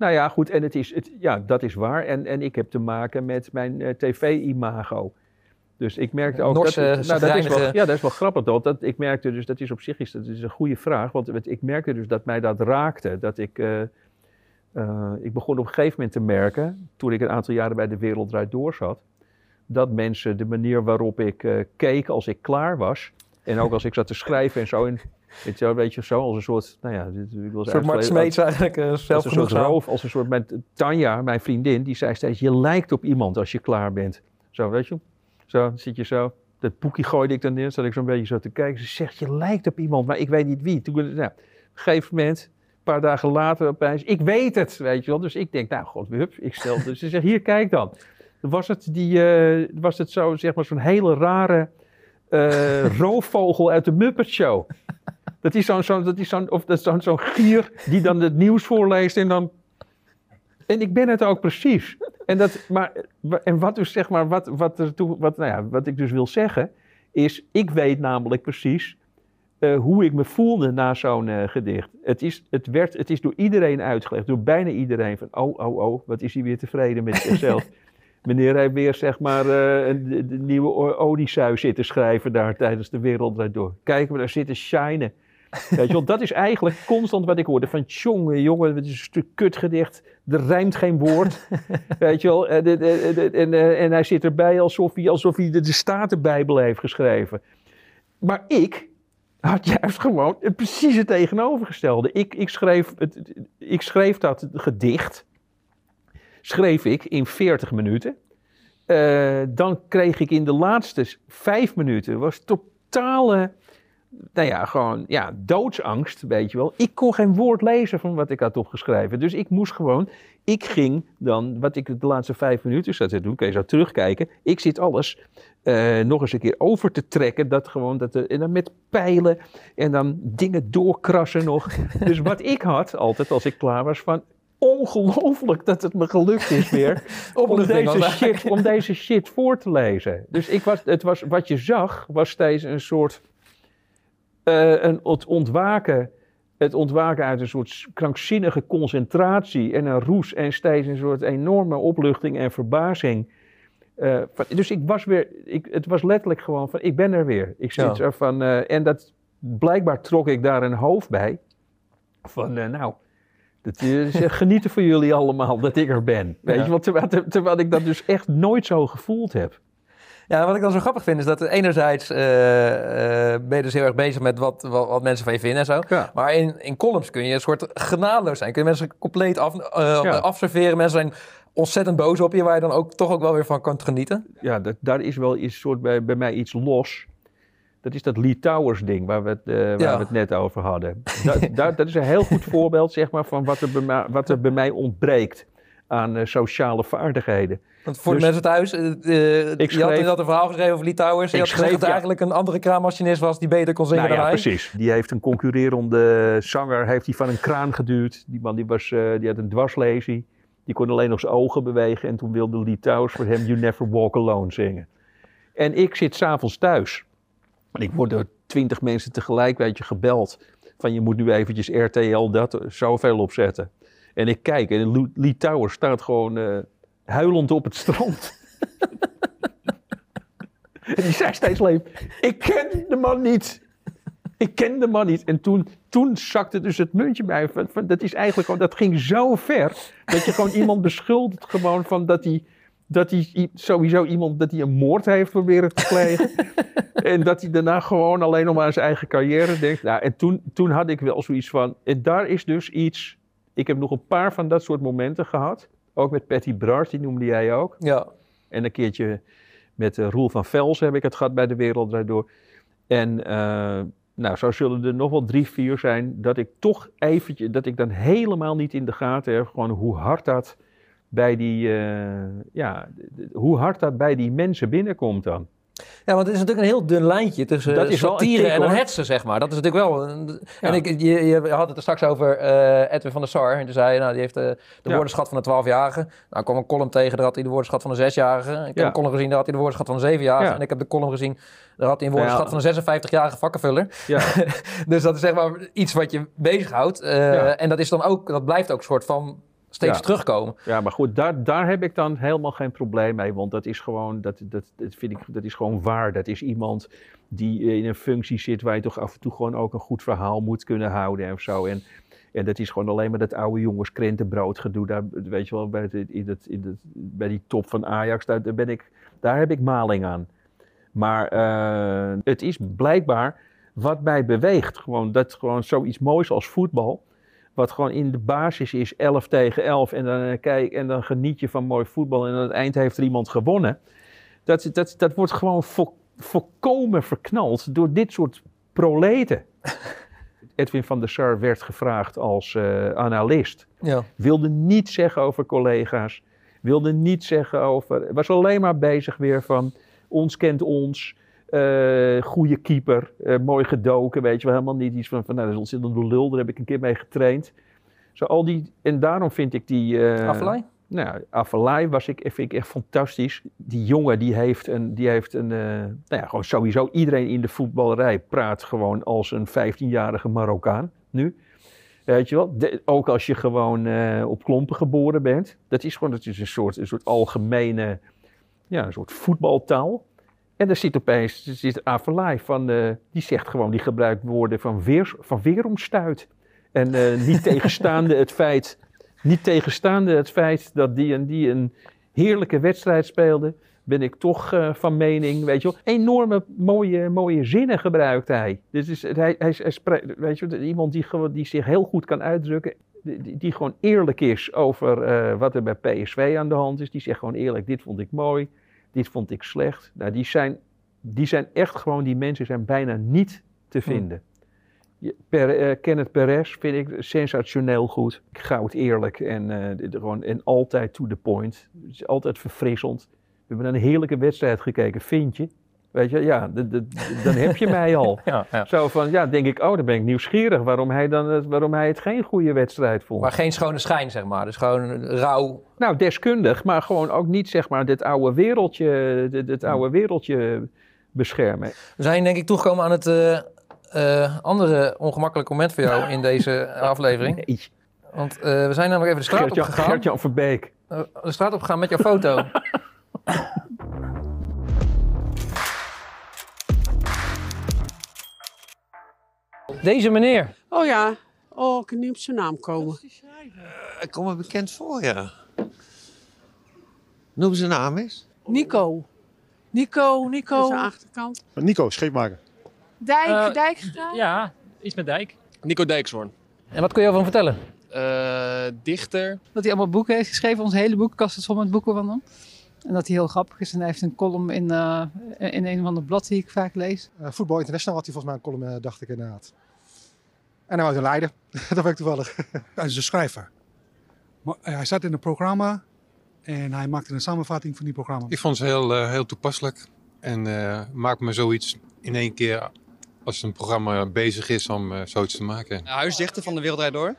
Speaker 3: Nou ja, goed, en het is, het, ja, dat is waar. En, en ik heb te maken met mijn eh, tv-imago. Dus ik merkte ook...
Speaker 2: Norse,
Speaker 3: dat, nou, dat is wel, ja, dat is wel grappig. Dat, dat, ik merkte dus, dat is op zich is, dat is een goede vraag. Want ik merkte dus dat mij dat raakte. Dat ik, eh, eh, ik begon op een gegeven moment te merken, toen ik een aantal jaren bij de Wereld Draait Door zat, dat mensen de manier waarop ik eh, keek als ik klaar was, en ook als ik zat te schrijven en zo, en, weet je, wel, weet je, zo als een soort, nou ja, dit, ik
Speaker 2: Een soort Mart Smeets eigenlijk, uh,
Speaker 3: als een soort
Speaker 2: zelfgenoegzaam.
Speaker 3: roof, als een soort... Mijn, Tanja, mijn vriendin, die zei steeds... Je lijkt op iemand als je klaar bent. Zo, weet je? Zo, zit je zo... Dat boekje gooide ik dan in, zat ik zo'n beetje zo te kijken. Ze zegt, je lijkt op iemand, maar ik weet niet wie. Toen, nou, op een gegeven moment, een paar dagen later opeens... Ik weet het, weet je wel. Dus ik denk, nou, god, hup, ik stel... Dus ze zegt, hier, kijk dan. Was het, die, eh, was het zo, zeg maar, zo'n hele rare... eh, roofvogel uit de Muppet Show. Dat is zo'n zo'n dat is of dat zo'n zo'n gier die dan het nieuws voorleest en dan. En ik ben het ook precies. En, dat, maar, en wat dus zeg maar, wat, wat, er toe, wat, nou ja, wat ik dus wil zeggen, is, ik weet namelijk precies eh, hoe ik me voelde na zo'n eh, gedicht. Het is, het, werd, het is door iedereen uitgelegd, door bijna iedereen, van oh, oh, oh, wat is hij weer tevreden met zichzelf. Meneer heeft weer, zeg maar, eh, een, de, nieuwe Odysseus zitten schrijven daar tijdens de Wereld Draait Door. Kijken we daar zitten shinen. Weet je wel, dat is eigenlijk constant wat ik hoorde. Van jongen, jongen, het is een stuk kutgedicht. Er rijmt geen woord. Weet je wel, en, en, en, en, eh, en hij zit erbij alsof hij, alsof hij de, de Statenbijbel heeft geschreven. Maar ik had juist gewoon het, precies het tegenovergestelde. Ik, ik, schreef het, het- ik schreef dat gedicht, schreef ik in 40 minuten. Eh, dan kreeg ik in de laatste vijf minuten, was totale, nou ja, gewoon, ja, doodsangst, weet je wel. Ik kon geen woord lezen van wat ik had opgeschreven. Dus ik moest gewoon, ik ging dan, wat ik de laatste vijf minuten zat te doen, kun je zo terugkijken. Ik zit alles eh, nog eens een keer over te trekken. Dat gewoon, dat, er- en dan met pijlen en dan dingen doorkrassen nog. dus wat ik had altijd als ik klaar was van... Ongelooflijk dat het me gelukt is weer om deze, shit, om deze shit voor te lezen. Dus ik was, het was, wat je zag was steeds een soort eh, een, het ontwaken. Het ontwaken uit een soort krankzinnige concentratie en een roes en steeds een soort enorme opluchting en verbazing. Eh, van- dus ik was weer, ik, het was letterlijk gewoon van, ik ben er weer. Ik zit
Speaker 2: Ja.
Speaker 3: er van, eh, en dat, blijkbaar trok ik daar een hoofd bij. Van, nou, dat is genieten voor jullie allemaal dat ik er ben. Weet
Speaker 2: Ja.
Speaker 3: je, want terwijl, terwijl ik dat dus echt nooit zo gevoeld heb.
Speaker 2: Ja, wat ik dan zo grappig vind is dat enerzijds eh, eh, ben je dus heel erg bezig met wat, wat, wat mensen van je vinden en zo.
Speaker 3: Ja.
Speaker 2: Maar in, in columns kun je een soort genadeloos zijn. Kun je mensen compleet af, eh,
Speaker 3: Ja.
Speaker 2: afserveren. Mensen zijn ontzettend boos op je, waar je dan ook toch ook wel weer van kan genieten.
Speaker 3: ja, dat, daar is wel iets soort bij, bij mij iets los. Dat is dat Lee Towers ding waar we het, waar
Speaker 2: Ja.
Speaker 3: we het net over hadden. Dat, is een heel goed voorbeeld zeg maar, van wat er, bij wat er bij mij ontbreekt aan eh, sociale vaardigheden.
Speaker 2: Want voor
Speaker 3: Dus-
Speaker 2: de mensen thuis, eh, eh,
Speaker 3: Ik
Speaker 2: je had
Speaker 3: schreef-
Speaker 2: dat een verhaal geschreven over Litouwers. Je had gezegd
Speaker 3: schreef,
Speaker 2: dat
Speaker 3: ja.
Speaker 2: eigenlijk een andere kraammachinist was die beter kon zingen
Speaker 3: Nou ja,
Speaker 2: dan hij.
Speaker 3: precies. Die heeft een concurrerende zanger heeft hij van een kraan geduwd. Die man die, was, die had een dwarslesie. Die kon alleen nog zijn ogen bewegen. En toen wilde Litouws voor hem You Never Walk Alone zingen. En ik zit s'avonds thuis. En ik word door twintig mensen tegelijk weet je, gebeld. Van je moet nu eventjes RTL dat zoveel opzetten. En ik kijk en Lu- Litouwer staat gewoon eh, huilend op het strand. en die zei steeds alleen, ik ken de man niet. Ik ken de man niet. En toen, toen zakte dus het muntje bij. Van, van, dat is eigenlijk gewoon, dat ging zo ver. Dat je gewoon iemand beschuldigt gewoon van dat hij, dat hij sowieso iemand, dat hij een moord heeft proberen te plegen. en dat hij daarna gewoon alleen nog maar aan zijn eigen carrière denkt. Nou, en toen, toen had ik wel zoiets van, en daar is dus iets. Ik heb nog een paar van dat soort momenten gehad. Ook met Patty Bart, die noemde jij ook.
Speaker 2: Ja.
Speaker 3: En een keertje met eh, Roel van Vels heb ik het gehad bij de Wereld. En eh, nou, zo zullen er nog wel drie, vier zijn dat ik toch eventjes, dat ik dan helemaal niet in de gaten heb, gewoon hoe hard dat bij die, eh, ja, hoe hard dat bij die mensen binnenkomt dan.
Speaker 2: Ja, want het is natuurlijk een heel dun lijntje tussen
Speaker 3: Dat is een
Speaker 2: satire en een hetsen, zeg maar. Dat is natuurlijk wel... een-
Speaker 3: Ja.
Speaker 2: En ik, je, je had het er straks over eh, Edwin van der Sar. En toen zei je, nou, die heeft eh, de
Speaker 3: Ja.
Speaker 2: woordenschat van de 12-jarige. Nou, ik kwam een column tegen, daar had hij de woordenschat van de 6-jarige. Ik heb
Speaker 3: Ja.
Speaker 2: een column gezien, daar had hij de woordenschat van de 7-jarige.
Speaker 3: Ja.
Speaker 2: En ik heb de column gezien, daar had hij een woordenschat
Speaker 3: Ja.
Speaker 2: van een 56-jarige vakkenvuller. Dus dat is zeg maar iets wat je bezighoudt.
Speaker 3: Ja.
Speaker 2: En dat, is dan ook, dat blijft ook een soort van steeds
Speaker 3: Ja.
Speaker 2: terugkomen.
Speaker 3: ja maar goed, daar, daar heb ik dan helemaal geen probleem mee, want dat is gewoon, dat, dat, dat vind ik, dat is gewoon waar. Dat is iemand die in een functie zit waar je toch af en toe gewoon ook een goed verhaal moet kunnen houden en zo. En, en dat is gewoon alleen maar dat oude jongens krentenbrood gedoe. Daar, weet je wel, bij, het, in het, in het, bij die top van Ajax, daar, daar ben ik, daar heb ik maling aan. Maar eh, het is blijkbaar wat mij beweegt. Gewoon, dat gewoon zoiets moois als voetbal. Wat gewoon in de basis is 11 tegen 11. En dan, eh, kijk, en dan geniet je van mooi voetbal. En aan het eind heeft er iemand gewonnen. Dat, dat, dat wordt gewoon vo- volkomen verknald door dit soort proleten. Edwin van der Sar werd gevraagd als eh, analist.
Speaker 2: Ja.
Speaker 3: Wilde niets zeggen over collega's. Wilde niets zeggen over. Was alleen maar bezig weer van. Ons kent ons. Eh goede keeper. eh, mooi gedoken. Weet je wel. Helemaal niet iets van. van nou, dat is ontzettend lul. Daar heb ik een keer mee getraind. Zo al die. En daarom vind ik die.
Speaker 2: Affelay?
Speaker 3: nou, ja, Afelai was ik, vind ik echt fantastisch. Die jongen die heeft een, die heeft een nou ja, gewoon sowieso iedereen in de voetballerij praat gewoon als een 15-jarige Marokkaan nu. Weet je wel, De- ook als je gewoon op klompen geboren bent. Dat is gewoon dat is een, soort, een soort algemene, ja, een soort voetbaltaal. En daar zit opeens, zit Afelai van, eh, die zegt gewoon, die gebruikt woorden van, weer, van weeromstuit. En eh, niet tegenstaande het feit niet tegenstaande het feit dat die en die een heerlijke wedstrijd speelde, ben ik toch eh, van mening, weet je wel, enorme mooie, mooie zinnen gebruikt hij. Dit is, hij, hij, hij weet je wel, iemand die, die zich heel goed kan uitdrukken, die, die- gewoon eerlijk is over wat er bij PSV aan de hand is. Die zegt gewoon eerlijk, dit vond ik mooi, dit vond ik slecht. Nou, die zijn, die zijn echt gewoon, die mensen zijn bijna niet te vinden. Je- Per, eh, Kenneth Perez vind ik sensationeel goed. Goud eerlijk en, eh, gewoon, en altijd to the point. Het is altijd verfrissend. We hebben naar een heerlijke wedstrijd gekeken, vind je? Weet je, ja, dan heb je mij al.
Speaker 2: Ja, ja.
Speaker 3: Zo van, ja, denk ik, oh, dan ben ik nieuwsgierig waarom hij, dan, het- waarom hij het geen goede wedstrijd vond.
Speaker 2: Maar geen schone schijn, zeg maar. Dus gewoon rauw.
Speaker 3: Nou, deskundig, maar gewoon ook niet, zeg maar, dit oude wereldje, dit, dit oude wereldje beschermen.
Speaker 2: We zijn denk ik toegekomen aan het eh, eh, andere ongemakkelijke moment voor jou in deze aflevering.
Speaker 3: Nee,
Speaker 2: Want eh, we zijn namelijk even de straat
Speaker 3: Gert-Jan
Speaker 2: opgegaan.
Speaker 3: Gert-Jan Verbeek.
Speaker 2: Eh, de straat opgegaan met jouw foto. Deze meneer.
Speaker 5: Oh ja. Oh, ik kan niet op zijn naam komen.
Speaker 6: Ik kom me bekend voor, ja. Noem zijn naam eens.
Speaker 5: Nico.
Speaker 7: Nico,
Speaker 5: Dat
Speaker 7: Nico.
Speaker 5: is de achterkant.
Speaker 8: Nico, scheepmaker.
Speaker 7: Dijk,
Speaker 9: Eh,
Speaker 7: Dijk gedaan?
Speaker 9: Ja, iets met Dijk.
Speaker 10: Nico Dijkshoorn.
Speaker 2: En wat kun je over hem vertellen?
Speaker 10: Eh, dichter.
Speaker 7: Dat hij allemaal boeken heeft geschreven. Onze hele boekenkast is vol met boeken van hem. En dat hij heel grappig is. En hij heeft een column in, eh, in een van de blad die ik vaak lees.
Speaker 8: Uh, Voetbal International had hij volgens mij een column, eh, dacht ik inderdaad. En hij woont in Leiden. dat ben ik toevallig.
Speaker 11: Hij is een schrijver.
Speaker 8: Maar, eh, hij zat in een programma en hij maakte een samenvatting van die programma.
Speaker 9: Ik vond ze heel, eh, heel toepasselijk. En eh maakt me zoiets in één keer als een programma bezig is om eh, zoiets te maken.
Speaker 11: Huisdichter van de Wereld Draait Door.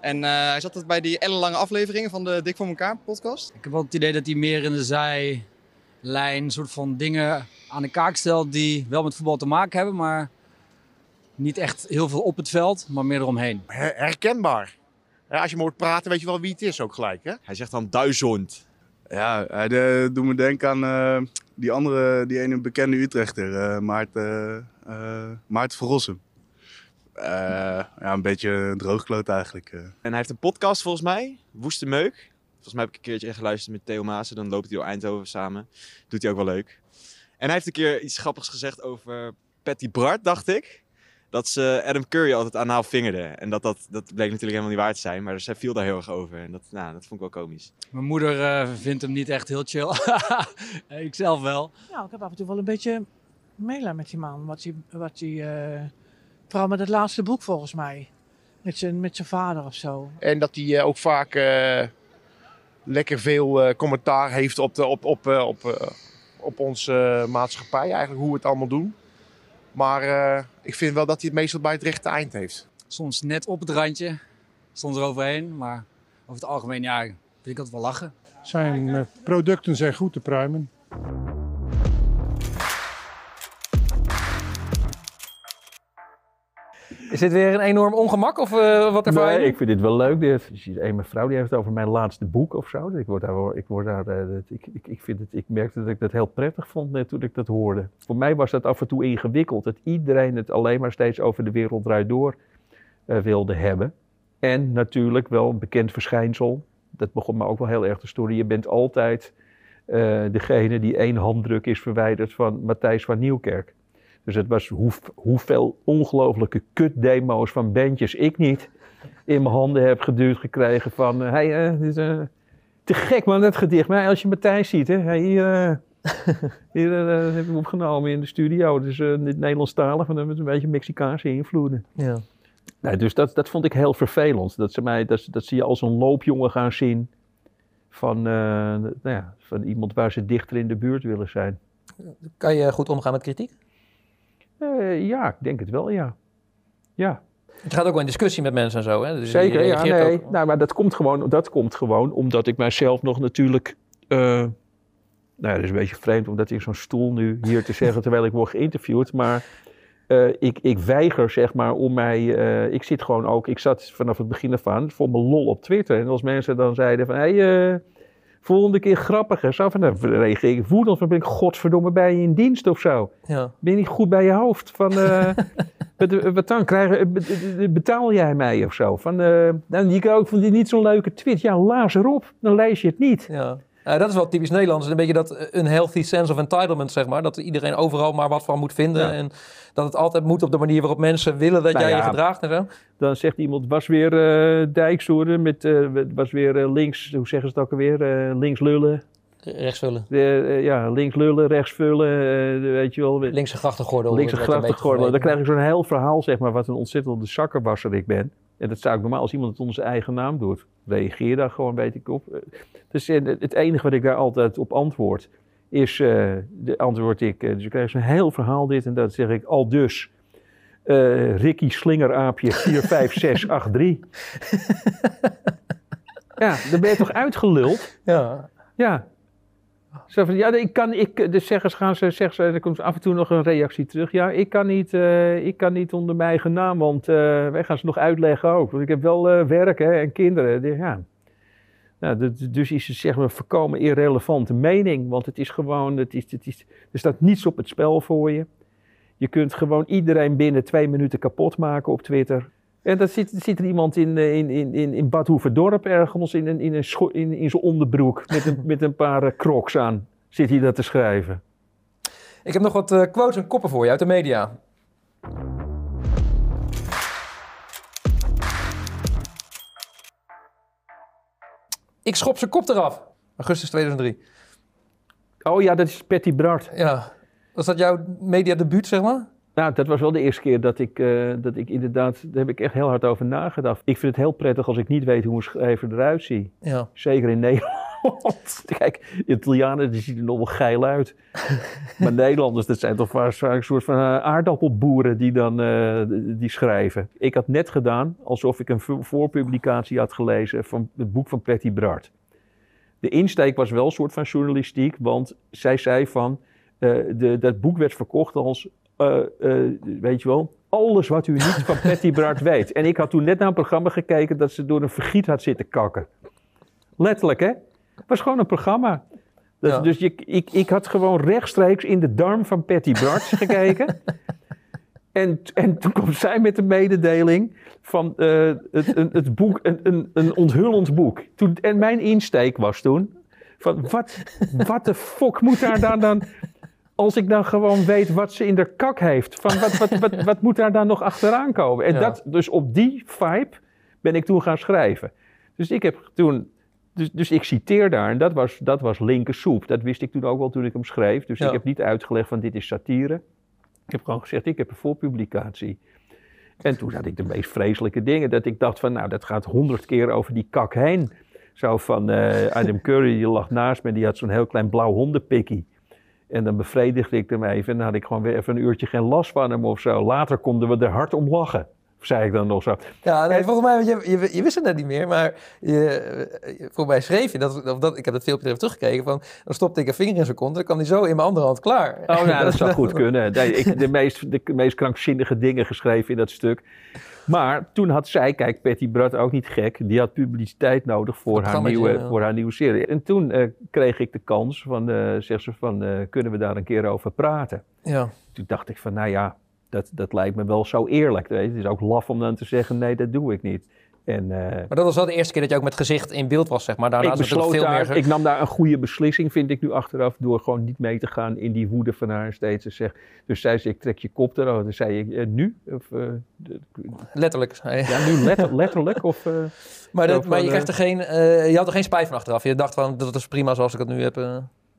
Speaker 11: En eh, hij zat bij die ellenlange afleveringen van de Dik voor elkaar podcast.
Speaker 12: Ik heb wel het idee dat hij meer in de zijlijn soort van dingen aan de kaak stelt die wel met voetbal te maken hebben, maar niet echt heel veel op het veld, maar meer eromheen.
Speaker 13: Her- herkenbaar. Ja, als je hem hoort praten, weet je wel wie het is ook gelijk. Hè? Hij zegt dan duizend.
Speaker 14: Ja, hij de- doet me denken aan eh, die andere, die ene bekende Utrechter, eh Maarten, eh Maarten. Eh, ja, een beetje een droogkloot eigenlijk. eh.
Speaker 15: En hij heeft een podcast volgens mij, Woeste Meuk. Volgens mij heb ik een keertje geluisterd met Theo Maassen. Dan loopt hij door Eindhoven samen. Doet hij ook wel leuk. En hij heeft een keer iets grappigs gezegd over Patty Bart, dacht ik. Dat ze Adam Curry altijd aan haar vingerde. En dat, dat, dat bleek natuurlijk helemaal niet waar te zijn. Maar zij viel daar heel erg over. En dat, nou, dat vond ik wel komisch.
Speaker 12: Mijn moeder eh, vindt hem niet echt heel chill. ik zelf wel.
Speaker 16: Ja, ik heb af en toe wel een beetje meelijn met die man. Wat hij, wat hij eh, vooral met het laatste boek volgens mij. Met zijn, met zijn vader of zo.
Speaker 13: En dat hij eh, ook vaak eh, lekker veel eh, commentaar heeft op, de, op, op, eh, op, eh, op onze maatschappij. Eigenlijk hoe we het allemaal doen. Maar eh, ik vind wel dat hij het meestal bij het rechte eind heeft.
Speaker 12: Soms net op het randje, soms eroverheen, maar over het algemeen ja, vind ik altijd wel lachen.
Speaker 8: Zijn eh, producten zijn goed te pruimen.
Speaker 2: Is dit weer een enorm ongemak of eh, wat ervaar je?
Speaker 3: Nee, ik vind dit wel leuk. Een mevrouw die heeft het over mijn laatste boek of zo. Ik, word daar, ik, word daar, eh, ik, ik, ik, vind het, ik merkte dat ik dat heel prettig vond net toen ik dat hoorde. Voor mij was dat af en toe ingewikkeld. Dat iedereen het alleen maar steeds over de wereld draait door eh, wilde hebben. En natuurlijk wel een bekend verschijnsel. Dat begon me ook wel heel erg te storen. Je bent altijd degene die één handdruk is verwijderd van Matthijs van Nieuwkerk. Dus het was hoe, hoeveel ongelofelijke kutdemo's van bandjes ik niet in mijn handen heb geduwd gekregen van... eh, hey, eh, dit eh, te gek man, dat gedicht. Maar als je Matthijs ziet, hè, hey, hier, hier eh, heb ik opgenomen in de studio. Dus uh, niet Nederlandstalig, maar met een beetje Mexicaanse invloeden.
Speaker 2: Ja.
Speaker 3: Nee, dus dat, dat vond ik heel vervelend. Dat ze, mij, dat, dat ze je als een loopjongen gaan zien van, nou ja, van iemand waar ze dichter in de buurt willen zijn.
Speaker 2: Kan je goed omgaan met kritiek?
Speaker 3: Eh, ja, ik denk het wel, ja. Ja.
Speaker 2: Het gaat ook wel in discussie met mensen en zo. Hè? Dus
Speaker 3: Zeker, ja, nee.
Speaker 2: ook-
Speaker 3: Nou, maar dat komt, gewoon, dat komt gewoon omdat ik mijzelf nog natuurlijk... eh, nou ja, dat is een beetje vreemd om dat in zo'n stoel nu hier te zeggen terwijl ik word geïnterviewd. Maar eh, ik, ik weiger zeg maar om mij... ik zit gewoon ook... Ik zat vanaf het begin af aan voor mijn lol op Twitter. En als mensen dan zeiden van... Hey, eh, volgende keer grappiger. Zo van, dan reageer ik woedend. van ben ik godverdomme bij je in dienst of zo.
Speaker 2: Ja.
Speaker 3: Ben je niet goed bij je hoofd? Van, eh, wat, wat dan? Krijgen, be- betaal jij mij of zo? Van, eh nou, die ook van die niet zo'n leuke tweet. Ja, laas erop. Dan lees je het niet.
Speaker 2: Ja. Ja, dat is wel typisch Nederlands. Een beetje dat eh, unhealthy sense of entitlement, zeg maar. Dat iedereen overal maar wat van moet vinden.
Speaker 3: Ja.
Speaker 2: En dat het altijd moet op de manier waarop mensen willen dat
Speaker 3: Nou
Speaker 2: jij je gedraagt en zo.
Speaker 3: Dan zegt iemand, was weer eh Dijkshoorn met, eh, was weer eh, links, hoe zeggen ze het ook alweer? Eh, links lullen.
Speaker 2: Rechtsvullen.
Speaker 3: Eh, ja, links lullen, rechts vullen, eh, weet je wel.
Speaker 2: Linkse grachtengordel.
Speaker 3: Linkse
Speaker 2: een
Speaker 3: grachtengordel. Dan krijg ik zo'n heel verhaal, zeg maar, wat een ontzettende zakkerwasser ik ben. En dat zou ik normaal als iemand het onder zijn eigen naam doet. Reageer daar gewoon, weet ik op. Dus eh, het enige wat ik daar altijd op antwoord, is, eh, de antwoord ik, eh, dus ik krijg zo'n heel verhaal dit en dat zeg ik al dus. Ricky Slingeraapje 45683. ja, dan ben je toch uitgeluld?
Speaker 2: Ja.
Speaker 3: Ja. Zo van, ja, ik kan, ik, de zeggers gaan ze, zeggen ze, er komt af en toe nog een reactie terug. Ja, ik kan niet, eh, ik kan niet onder mijn eigen naam, want eh, wij gaan ze nog uitleggen ook. Want ik heb wel eh, werk hè, en kinderen. Ja. Nou, dus is het zeg maar voorkomen irrelevante mening, want het is gewoon, het is, het is, er staat niets op het spel voor je. Je kunt gewoon iedereen binnen twee minuten kapot maken op Twitter. En dan zit, zit er iemand in, eh, in, in, in, in Bad Hoeverdorp ergens in, een, in, een scho- in, in zijn onderbroek met een, met een paar eh, crocs aan. Zit hij dat te schrijven.
Speaker 2: Ik heb nog wat eh, quotes en koppen voor je uit de media. Ik schop zijn kop eraf. Augustus 2003.
Speaker 3: Oh ja, dat is Patty Bart.
Speaker 2: Ja. Was dat jouw mediadebuut, zeg maar?
Speaker 3: Nou, dat was wel de eerste keer dat ik, eh, dat ik inderdaad, daar heb ik echt heel hard over nagedacht. Ik vind het heel prettig als ik niet weet hoe een schrijver eruit ziet.
Speaker 2: Ja.
Speaker 3: Zeker in Nederland. Kijk, Italianen die zien er nog wel geil uit. maar Nederlanders, dat zijn toch vaak een soort van eh, aardappelboeren die dan eh, die schrijven. Ik had net gedaan alsof ik een vo- voorpublicatie had gelezen van het boek van Patty Bart. De insteek was wel een soort van journalistiek, want zij zei van, de, dat boek werd verkocht als, eh, eh, weet je wel, alles wat u niet van Patty Bart weet. En ik had toen net naar een programma gekeken dat ze door een vergiet had zitten kakken. Letterlijk, hè? Het was gewoon een programma. Dus, dus je, ik, ik had gewoon rechtstreeks in de darm van Patty Bart gekeken. En, en toen kwam zij met de mededeling van eh, het, een, het boek, een, een, een onthullend boek. Toen, en mijn insteek was toen van wat, wat de fuck moet daar dan dan... Als ik dan gewoon weet wat ze in de kak heeft. Van wat, wat, wat, wat moet daar dan nog achteraan komen? En
Speaker 2: Ja.
Speaker 3: dat, dus op die vibe ben ik toen gaan schrijven. Dus ik heb toen... Dus, dus ik citeer daar, en dat was, dat was linker soep. Dat wist ik toen ook wel toen ik hem schreef. Dus
Speaker 2: Ja.
Speaker 3: ik heb niet uitgelegd van dit is satire. Ik heb gewoon gezegd, ik heb een voorpublicatie. En toen had ik de meest vreselijke dingen. Dat ik dacht van, nou, dat gaat honderd keer over die kak heen. Zo van, eh, Adam Curry, die lag naast me. Die had zo'n heel klein blauw hondenpikkie. En dan bevredigde ik hem even. En dan had ik gewoon weer even een uurtje geen last van hem of zo. Later konden we er hard om lachen. Zei ik dan nog zo.
Speaker 2: Ja, nee, volgens mij, je, je, je wist het net niet meer, maar je, eh, volgens mij schreef je, dat, of dat, ik heb dat filmpje even teruggekeken, van, dan stopte ik een vinger in zijn kont, dan kan hij zo in mijn andere hand klaar.
Speaker 3: Oh, nou, dat zou goed kunnen. Nee, ik de meest, de meest krankzinnige dingen geschreven in dat stuk. Maar toen had zij, kijk, Patty Brad ook niet gek, die had publiciteit nodig voor, haar nieuwe,
Speaker 2: ja.
Speaker 3: voor haar nieuwe serie. En toen eh, kreeg ik de kans van, eh zegt ze van, eh, kunnen we daar een keer over praten?
Speaker 2: Ja.
Speaker 3: Toen dacht ik van, nou ja, dat, dat lijkt me wel zo eerlijk. Weet je. Het is ook laf om dan te zeggen, nee, dat doe ik niet. En, eh,
Speaker 2: Maar dat was wel de eerste keer dat je ook met gezicht in beeld was, zeg maar. Daarna
Speaker 3: ik, besloot
Speaker 2: veel
Speaker 3: daar,
Speaker 2: meer...
Speaker 3: ik nam daar een goede beslissing, vind ik nu achteraf, door gewoon niet mee te gaan in die woede van haar steeds te zeggen. Dus zei ze, ik trek je kop erover. Dan zei ik, eh, nu? Of, eh,
Speaker 2: Letterlijk.
Speaker 3: ja, nu letter- letterlijk? Of,
Speaker 2: Maar, dat, maar je,
Speaker 3: eh,
Speaker 2: er geen, je had er geen spijt van achteraf. Je dacht van, dat is prima zoals ik het nu heb.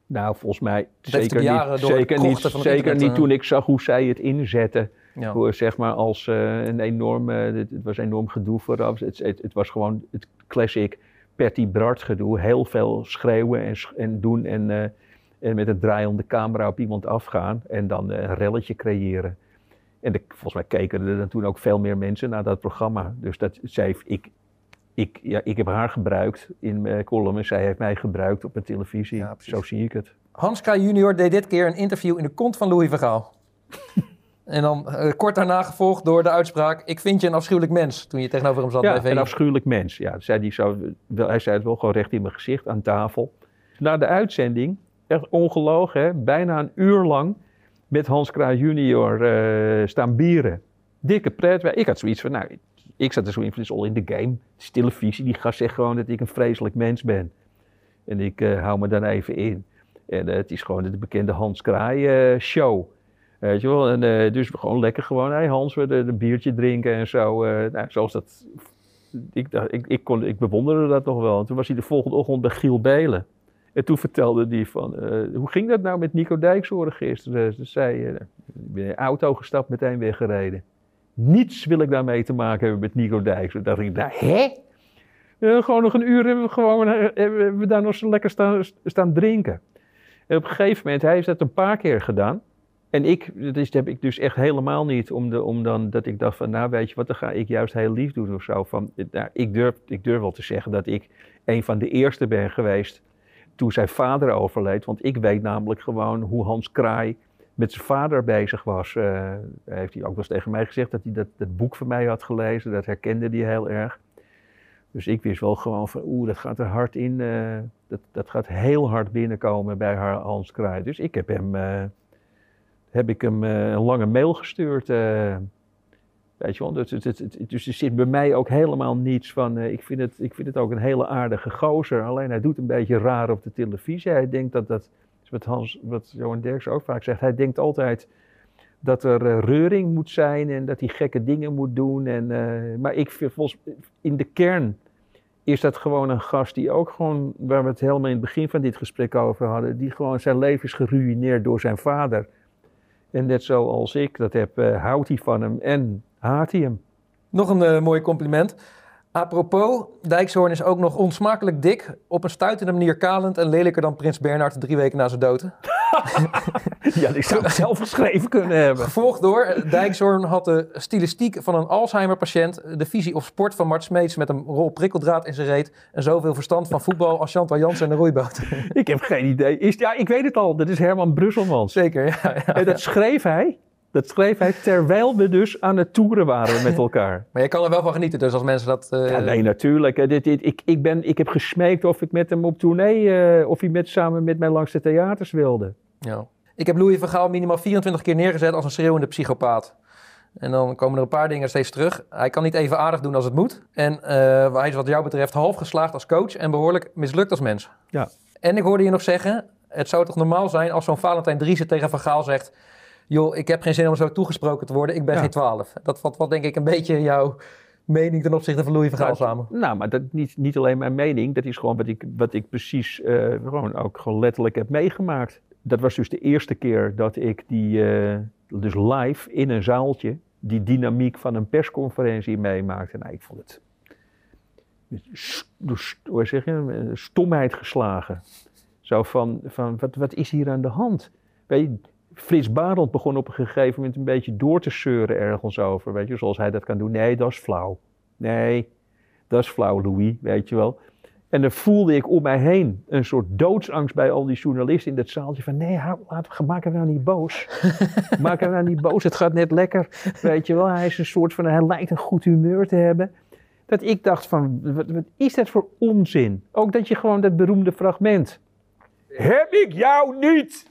Speaker 2: Eh.
Speaker 3: Nou, volgens mij zeker niet, zeker niet, zeker
Speaker 2: internet,
Speaker 3: niet
Speaker 2: eh.
Speaker 3: toen ik zag hoe zij het inzetten.
Speaker 2: Ja.
Speaker 3: Hoe, zeg maar als eh, een enorm, eh, het, het was enorm gedoe vooraf. Het, het, het was gewoon het classic Patty Bart gedoe. Heel veel schreeuwen en, en doen en, eh, en met een draaiende camera op iemand afgaan. En dan eh, een relletje creëren. En de, volgens mij keken er dan toen ook veel meer mensen naar dat programma. Dus dat, zij, heeft- ik, ik, ja, ik heb haar gebruikt in mijn column en zij heeft mij gebruikt op mijn televisie. Zo zie ik het.
Speaker 2: Hans K. junior deed dit keer een interview in de kont van Louis Vergaal. en dan eh, kort daarna gevolgd door de uitspraak... ik vind je een afschuwelijk mens, toen je tegenover hem zat bij
Speaker 3: Ja, een afschuwelijk mens. Ja, zei die zo, wel, hij zei het wel gewoon recht in mijn gezicht aan tafel. Na de uitzending, echt ongelogen, hè, bijna een uur lang met Hans Kraaij junior eh, staan bieren. Dikke pret. Ik had zoiets van, nou, ik zat er zo in is all in the game. Het is televisie, die gast zegt gewoon dat ik een vreselijk mens ben. En ik eh, hou me dan even in. En eh, het is gewoon de bekende Hans Kraai eh, show. Weet je wel, en dus gewoon lekker gewoon, hey Hans, we een biertje drinken en zo. nou, zoals dat, ik, ik, ik, kon, ik bewonderde dat nog wel. En toen was hij de volgende ochtend bij Giel Belen. En toen vertelde hij van, hoe ging dat nou met Nico Dijkshoorn gisteren? Ze zei, eh, ik ben in de auto gestapt, meteen weggereden. Niets wil ik daarmee te maken hebben met Nico. Toen dacht ik, nou, hè? Eh, gewoon nog een uur hebben we, gewoon, eh, we daar nog zo lekker staan, staan drinken. En op een gegeven moment, hij heeft dat een paar keer gedaan. En ik, dat is, dat heb ik dus echt helemaal niet, om, de, om dan, dat ik dacht van, nou weet je wat, dan ga ik juist heel lief doen of zo. Van, nou, ik, durf, ik durf wel te zeggen dat ik een van de eerste ben geweest toen zijn vader overleed. Want ik weet namelijk gewoon hoe Hans Kraai met zijn vader bezig was. Eh, heeft hij ook wel eens tegen mij gezegd dat hij dat, boek van mij had gelezen. Dat herkende hij heel erg. Dus ik wist wel gewoon van, oeh, dat gaat er hard in. eh, dat, dat gaat heel hard binnenkomen bij haar Hans. Dus ik heb hem, eh, heb ik hem een lange mail gestuurd. weet je wel, dus, dus er zit bij mij ook helemaal niets van. ik, vind het, ik vind het ook een hele aardige gozer. Alleen hij doet een beetje raar op de televisie. Hij denkt dat dat, wat, Hans, wat Johan Derks ook vaak zegt, hij denkt altijd dat er eh, reuring moet zijn en dat hij gekke dingen moet doen. En, eh, maar ik vind volgens in de kern is dat gewoon een gast die ook gewoon, waar we het helemaal in het begin van dit gesprek over hadden, die gewoon zijn leven is geruïneerd door zijn vader. En net zoals ik dat heb, eh, houdt hij van hem en haat hij hem.
Speaker 2: Nog een mooi compliment. Apropos, Dijkshoorn is ook nog onsmakelijk dik, op een stuitende manier kalend en lelijker dan Prins Bernhard drie weken na zijn dood.
Speaker 3: ja, die zou ik zelf geschreven kunnen hebben.
Speaker 2: Gevolgd door, eh, Dijkshoorn had de stilistiek van een Alzheimer-patiënt, de visie op sport van Mart Smeets met een rol prikkeldraad in zijn reet en zoveel verstand van voetbal als Chantal Jansen en de roeiboot.
Speaker 3: Ik heb geen idee. Is, ja, ik weet het al. Dat is Herman Brusselmans.
Speaker 2: Zeker, ja. ja,
Speaker 3: En dat schreef hij. Dat schreef hij terwijl we dus aan het toeren waren met elkaar.
Speaker 2: Maar je kan er wel van genieten, dus als mensen dat... eh,
Speaker 3: Ja, nee, natuurlijk. Eh, Dit, dit, ik, ik, ben, ik heb gesmeekt of ik met hem op tournee, eh, of hij met, samen met mij langs de theaters wilde.
Speaker 2: Ja. Ik heb Louis van Gaal minimaal 24 keer neergezet als een schreeuwende psychopaat. En dan komen er een paar dingen steeds terug. Hij kan niet even aardig doen als het moet. En hij is wat jou betreft half geslaagd als coach en behoorlijk mislukt als mens.
Speaker 3: Ja.
Speaker 2: En ik hoorde je nog zeggen, het zou toch normaal zijn als zo'n Valentijn Driessen tegen Van Gaal zegt... joh, ik heb geen zin om zo toegesproken te worden, ik ben
Speaker 3: Ja.
Speaker 2: geen 12. Dat valt wat denk ik een beetje jouw mening ten opzichte van Louis van Gaal
Speaker 3: Nou,
Speaker 2: samen.
Speaker 3: Nou, maar dat niet, niet alleen mijn mening, dat is gewoon wat ik, wat ik precies eh, gewoon ook gewoon letterlijk heb meegemaakt. Dat was dus de eerste keer dat ik die, eh, dus live in een zaaltje, die dynamiek van een persconferentie meemaakte. Nou, ik vond het, hoe zeg je, stomheid geslagen. Zo van, van wat, wat is hier aan de hand? Weet je, Frits Barend begon op een gegeven moment een beetje door te zeuren ergens over. Weet je, zoals hij dat kan doen. Nee, dat is flauw. Nee, dat is flauw, Louis, weet je wel. En dan voelde ik om mij heen een soort doodsangst bij al die journalisten in dat zaaltje. Van nee, hou, laat, maak hem nou niet boos. maak hem nou niet boos, het gaat net lekker. Weet je wel, hij is een soort van, hij lijkt een goed humeur te hebben. Dat ik dacht van, wat, wat is dat voor onzin? Ook dat je gewoon dat beroemde fragment. Heb ik jou niet?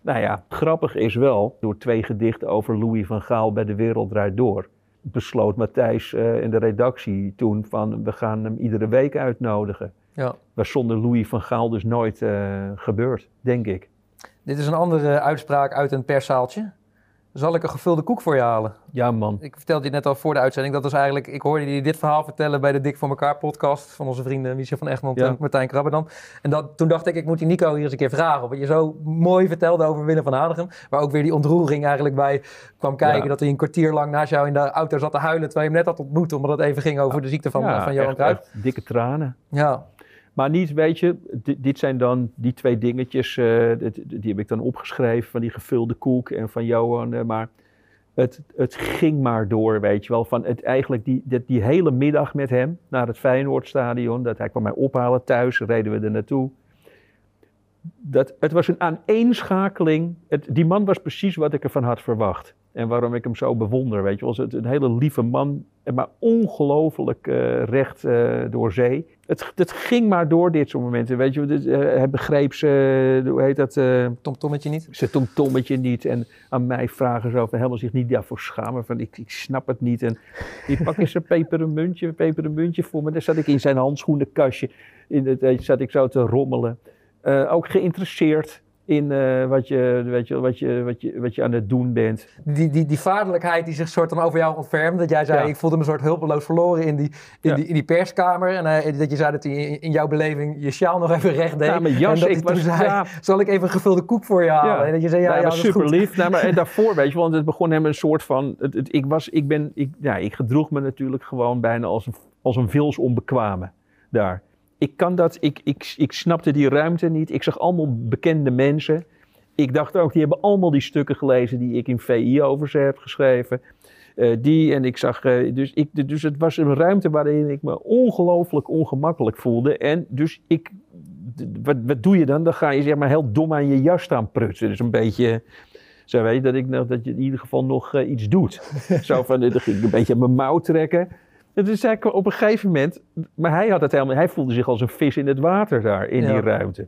Speaker 3: Nou ja, grappig is wel, door twee gedichten over Louis van Gaal bij De Wereld Draait Door, besloot Matthijs eh, in de redactie toen van we gaan hem iedere week uitnodigen.
Speaker 2: Ja.
Speaker 3: Was zonder Louis van Gaal dus nooit eh, gebeurd, denk ik.
Speaker 2: Dit is een andere uitspraak uit een perszaaltje. Zal ik een gevulde koek voor je halen?
Speaker 3: Ja, man.
Speaker 2: Ik vertelde je net al voor de uitzending. Dat was eigenlijk, ik hoorde je dit verhaal vertellen bij de Dik voor elkaar podcast van onze vrienden Michel van Egmond
Speaker 3: Ja.
Speaker 2: en Martijn Krabberdam. En dat, toen dacht ik, ik moet die Nico hier eens een keer vragen. Wat je zo mooi vertelde over Willem van Hanegem. Waar ook weer die ontroering eigenlijk bij kwam kijken.
Speaker 3: Ja.
Speaker 2: Dat hij een kwartier lang naast jou in de auto zat te huilen. Terwijl je hem net had ontmoet. Omdat het even ging over de ziekte van,
Speaker 3: Ja,
Speaker 2: van Johan Cruijff.
Speaker 3: dikke tranen.
Speaker 2: Ja.
Speaker 3: Maar niet, weet je, di- dit zijn dan die twee dingetjes, eh, die heb ik dan opgeschreven van die gevulde koek en van Johan. eh, maar het, het ging maar door, weet je wel. Van het, eigenlijk die, die, die hele middag met hem naar het Feyenoordstadion, dat hij kwam mij ophalen thuis, reden we er naartoe. Dat, het was een aaneenschakeling. Het, die man was precies wat ik ervan had verwacht. En waarom ik hem zo bewonder, weet je wel. Het een hele lieve man, maar ongelooflijk eh, recht eh, door zee. Het, het ging maar door dit soort momenten, weet je. Dit, eh, hij begreep ze, hoe heet dat?
Speaker 2: Tomtommetje niet.
Speaker 3: Ze tomtommetje niet. En aan mij vragen ze hij helemaal zich niet daarvoor schamen. Van ik, ik snap het niet. En die pak eens een pepermuntje, pepermuntje voor me. Daar zat ik in zijn handschoenenkastje. In het, zat ik zo te rommelen. Ook geïnteresseerd in eh, wat, je, weet je, wat, je, wat, je, wat je aan het doen bent.
Speaker 2: Die, die, die vaderlijkheid die zich soort dan over jou ontfermde. Dat jij zei,
Speaker 3: Ja.
Speaker 2: ik voelde me een soort hulpeloos verloren in die, in
Speaker 3: Ja.
Speaker 2: die, in die perskamer. En eh, dat je zei dat hij in, in jouw beleving je sjaal nog even recht deed.
Speaker 3: Ja, mijn jas,
Speaker 2: en dat
Speaker 3: ik
Speaker 2: toen zei, zal ik even een gevulde koek voor je halen? En dat je zei, ja,
Speaker 3: Nou,
Speaker 2: ja,
Speaker 3: maar
Speaker 2: dat is
Speaker 3: super lief. Nou, maar, en daarvoor, weet je, want het begon hem een soort van. Het, het- ik, was, ik, ben, ik, ja, ik gedroeg me natuurlijk gewoon bijna als een, als een vils onbekwame daar. Ik kan dat, ik, ik, ik snapte die ruimte niet. Ik zag allemaal bekende mensen. Ik dacht ook, die hebben allemaal die stukken gelezen die ik in VI over ze heb geschreven. Eh, die en ik zag, eh, dus, ik, dus het was een ruimte waarin ik me ongelooflijk ongemakkelijk voelde. En dus ik, wat, wat doe je dan? Dan ga je zeg maar heel dom aan je jas staan prutsen. Dus een beetje, zo weet je, dat, ik, dat je in ieder geval nog eh, iets doet. zo van, dan ging ik een beetje aan mijn mouw trekken. Zei ik op een gegeven moment, maar hij had het helemaal, hij voelde zich als een vis in het water daar, in
Speaker 2: Ja.
Speaker 3: die ruimte.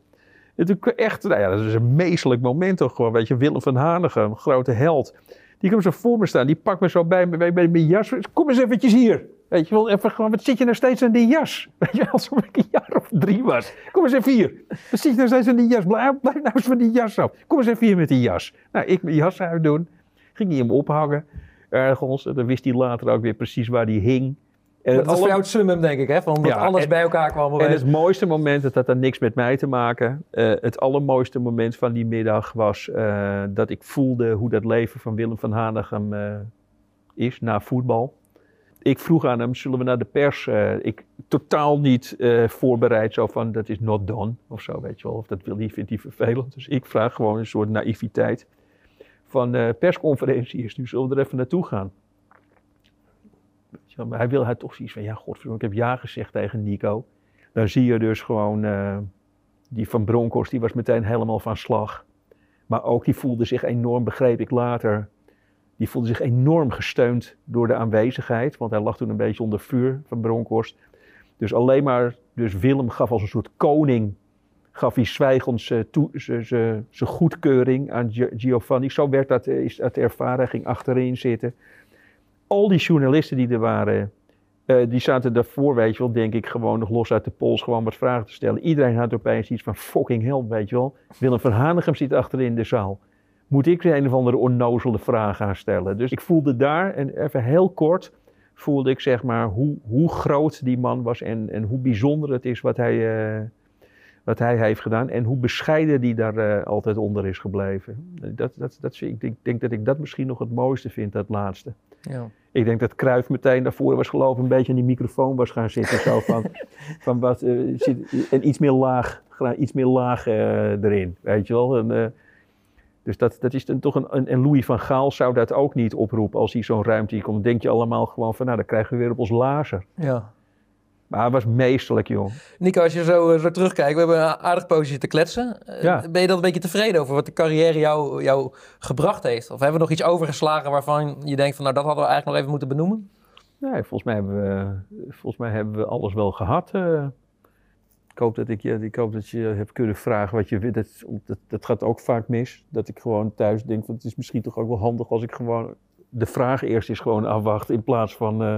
Speaker 3: En toen kwam echt, nou ja, dat is een meestelijk moment toch gewoon, weet je, Willem van Hanegem, een grote held. Die komt zo voor me staan, die pakt me zo bij, bij mijn jas. Kom eens eventjes hier. Weet je wel, even gewoon, wat zit je nou steeds aan die jas? Weet je, alsof ik een jaar of drie was. Kom eens even hier. Wat zit je nou steeds aan die jas? Blijf, blijf nou eens van die jas af. Kom eens even hier met die jas. Nou, ik mijn jas uitdoen. Ging hij hem ophangen ergens. En dan wist hij later ook weer precies waar die hing. En
Speaker 2: dat was voor jou het summum, denk ik, hè? Van dat
Speaker 3: Ja,
Speaker 2: alles
Speaker 3: en-
Speaker 2: bij elkaar kwam.
Speaker 3: En het mooiste moment, dat had dan niks met mij te maken. eh, het allermooiste moment van die middag was eh, dat ik voelde hoe dat leven van Willem van Hanegem eh, is na voetbal. Ik vroeg aan hem, zullen we naar de pers? ik totaal niet voorbereid, zo van dat is not done of zo, weet je wel. Of dat wil hij, vindt hij vervelend. Dus ik vraag gewoon een soort naïviteit. Van persconferentie is nu, zullen we er even naartoe gaan? Maar hij wil hij toch zoiets van, ja, godverdomme, ik heb ja gezegd tegen Nico. Dan zie je dus gewoon, eh, die van Bronckhorst, die was meteen helemaal van slag. Maar ook die voelde zich enorm, begreep ik later, die voelde zich enorm gesteund door de aanwezigheid. Want hij lag toen een beetje onder vuur van Bronkhorst. Dus alleen maar, dus Willem gaf als een soort koning, gaf hij zwijgend zijn goedkeuring aan Gio- Giovanni. Zo werd dat, is dat ervaren, ging achterin zitten. Al die journalisten die er waren, eh, die zaten daarvoor, weet je wel, denk ik, gewoon nog los uit de pols, gewoon wat vragen te stellen. Iedereen had opeens iets van fucking hell, weet je wel. Willem van Hanegem zit achterin de zaal. Moet ik een of andere onnozele vraag gaan stellen? Dus ik voelde daar, en even heel kort, voelde ik zeg maar hoe, hoe groot die man was en, en hoe bijzonder het is wat hij, eh, wat hij heeft gedaan. En hoe bescheiden die daar eh, altijd onder is gebleven. Dat, dat, dat, ik denk, denk dat ik dat misschien nog het mooiste vind, dat laatste.
Speaker 2: Ja.
Speaker 3: Ik denk dat Kruif meteen daarvoor was gelopen, een beetje aan die microfoon was gaan zitten. Zo van, van wat, eh, zit, en iets meer laag, iets meer laag eh, erin, weet je wel. En, eh, dus dat, dat is dan toch een, En Louis van Gaal zou dat ook niet oproepen als hij zo'n ruimte komt. Denk je allemaal gewoon van, nou dan krijgen we weer op ons lazer.
Speaker 2: Ja.
Speaker 3: Maar hij was meesterlijk, joh.
Speaker 2: Nico, als je zo, eh, zo terugkijkt, we hebben een aardig poosje te kletsen. Eh,
Speaker 3: Ja.
Speaker 2: Ben je dan een beetje tevreden over wat de carrière jou, jou gebracht heeft? Of hebben we nog iets overgeslagen waarvan je denkt van, nou dat hadden we eigenlijk nog even moeten benoemen?
Speaker 3: Nee, volgens mij hebben we, volgens mij hebben we alles wel gehad. eh. ik, hoop dat ik, je, ik hoop dat je hebt kunnen vragen wat je wil. Dat, dat, dat gaat ook vaak mis. Dat ik gewoon thuis denk, van, het is misschien toch ook wel handig als ik gewoon de vraag eerst eens gewoon afwacht. In plaats van eh,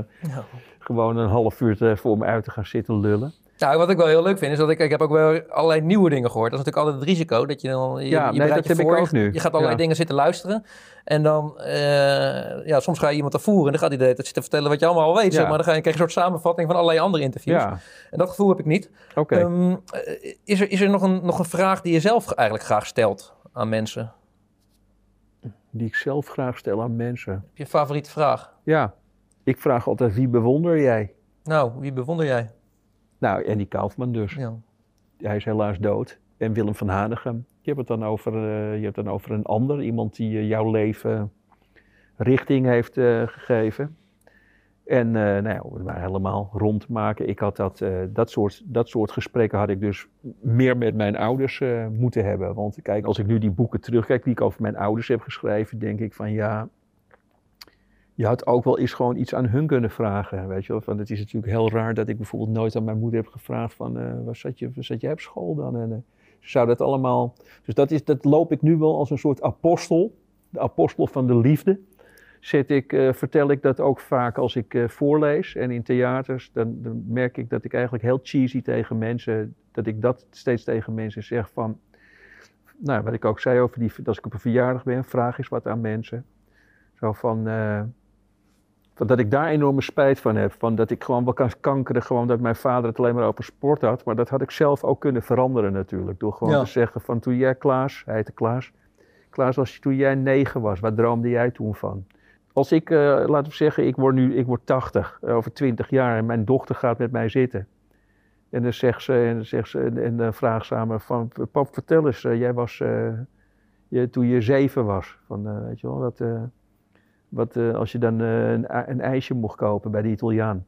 Speaker 3: gewoon een half uur voor me uit te gaan zitten lullen.
Speaker 2: Nou, wat ik wel heel leuk vind, is dat ik, ik heb ook wel allerlei nieuwe dingen gehoord. Dat is natuurlijk altijd het risico, dat je dan, je,
Speaker 3: Ja,
Speaker 2: je
Speaker 3: nee, dat
Speaker 2: je
Speaker 3: heb ik
Speaker 2: voor,
Speaker 3: ook nu.
Speaker 2: Je gaat allerlei
Speaker 3: Ja.
Speaker 2: dingen zitten luisteren. En dan, eh, ja, soms ga je iemand ervoeren en dan gaat hij tijd zitten vertellen wat je allemaal al weet.
Speaker 3: Ja.
Speaker 2: Zeg maar dan ga je, krijg je een soort samenvatting van allerlei andere interviews.
Speaker 3: Ja.
Speaker 2: En dat gevoel heb ik niet.
Speaker 3: Oké.
Speaker 2: Ehm, eh, is er, is er nog, een, nog een vraag die je zelf eigenlijk graag stelt aan mensen?
Speaker 3: Die ik zelf graag stel aan mensen.
Speaker 2: Je favoriete vraag?
Speaker 3: Ja, ik vraag altijd wie bewonder jij?
Speaker 2: Nou, wie bewonder jij?
Speaker 3: Nou, Andy Kaufman dus.
Speaker 2: Ja.
Speaker 3: Hij is helaas dood. En Willem van Hanegem. Je hebt het dan over, eh, je hebt dan over een ander. Iemand die eh, jouw leven richting heeft eh, gegeven. En eh, nou ja, waren helemaal rondmaken. Ik had dat, eh, dat, soort, dat soort gesprekken had ik dus meer met mijn ouders eh, moeten hebben. Want kijk, als ik nu die boeken terugkijk die ik over mijn ouders heb geschreven, denk ik van ja, je had ook wel eens gewoon iets aan hun kunnen vragen. Weet je wel? Van, het is natuurlijk heel raar dat ik bijvoorbeeld nooit aan mijn moeder heb gevraagd van waar, zat je, zat jij op school dan? En, ze zou dat allemaal. Dus dat, is, dat loop ik nu wel als een soort apostel. De apostel van de liefde. Zet ik, eh, vertel ik dat ook vaak als ik eh, voorlees en in theaters. Dan, dan merk ik dat ik eigenlijk heel cheesy tegen mensen. Dat ik dat steeds tegen mensen zeg van. Nou, wat ik ook zei over die. Als ik op een verjaardag ben, vraag eens wat aan mensen. Zo van. eh, van dat ik daar enorme spijt van heb. Van dat ik gewoon wel kan kankeren. Gewoon dat mijn vader het alleen maar over sport had. Maar dat had ik zelf ook kunnen veranderen natuurlijk. Door gewoon
Speaker 2: Ja.
Speaker 3: te zeggen van toen jij Klaas, hij heette Klaas. Klaas, als je, toen jij negen was, waar droomde jij toen van? Als ik, eh, laten we zeggen, ik word nu ik word 80, eh, over 20 jaar. En mijn dochter gaat met mij zitten. En dan zegt ze, en dan, zegt ze, vraagt ze aan me van, pap vertel eens, eh, jij was, je, toen je zeven was. Van, weet je wel, wat... wat, als je dan een, een ijsje mocht kopen bij de Italiaan,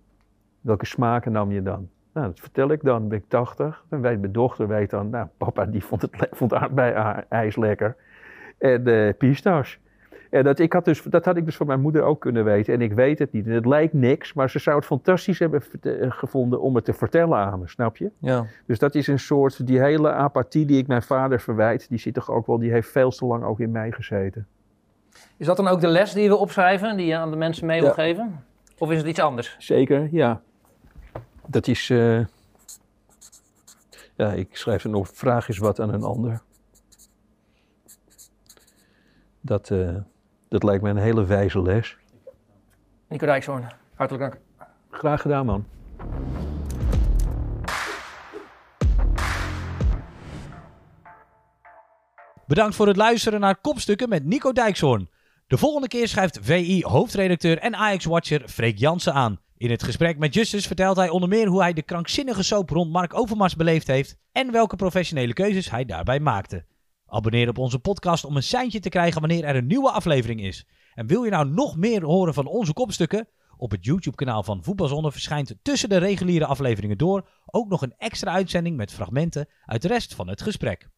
Speaker 3: welke smaken nam je dan? Nou, dat vertel ik dan. Ben ik 80. Dan weet mijn dochter weet dan, nou, papa die vond, het, vond aardbei-ijs lekker. En eh pistache. En dat, ik had dus, dat had ik dus van mijn moeder ook kunnen weten. En ik weet het niet. En het lijkt niks, maar ze zou het fantastisch hebben eh, gevonden om het te vertellen aan me, snap je?
Speaker 2: Ja.
Speaker 3: Dus dat is een soort, die hele apathie die ik mijn vader verwijt, die zit toch ook wel, die heeft veel te lang ook in mij gezeten.
Speaker 2: Is dat dan ook de les die wil opschrijven, die je aan de mensen mee wil
Speaker 3: Ja.
Speaker 2: geven? Of is het iets anders?
Speaker 3: Zeker, ja. Dat is. eh, ja, ik schrijf er nog. Vraag is wat aan een ander. Dat, eh, dat lijkt me een hele wijze les.
Speaker 2: Nico Dijkshoorn, hartelijk dank.
Speaker 3: Graag gedaan, man.
Speaker 1: Bedankt voor het luisteren naar Kopstukken met Nico Dijkshoorn. De volgende keer schrijft VI-hoofdredacteur en Ajax-watcher Freek Jansen aan. In het gesprek met Justus vertelt hij onder meer hoe hij de krankzinnige soap rond Mark Overmars beleefd heeft en welke professionele keuzes hij daarbij maakte. Abonneer op onze podcast om een seintje te krijgen wanneer er een nieuwe aflevering is. En wil je nou nog meer horen van onze kopstukken? Op het YouTube-kanaal van Voetbalzonde verschijnt tussen de reguliere afleveringen door ook nog een extra uitzending met fragmenten uit de rest van het gesprek.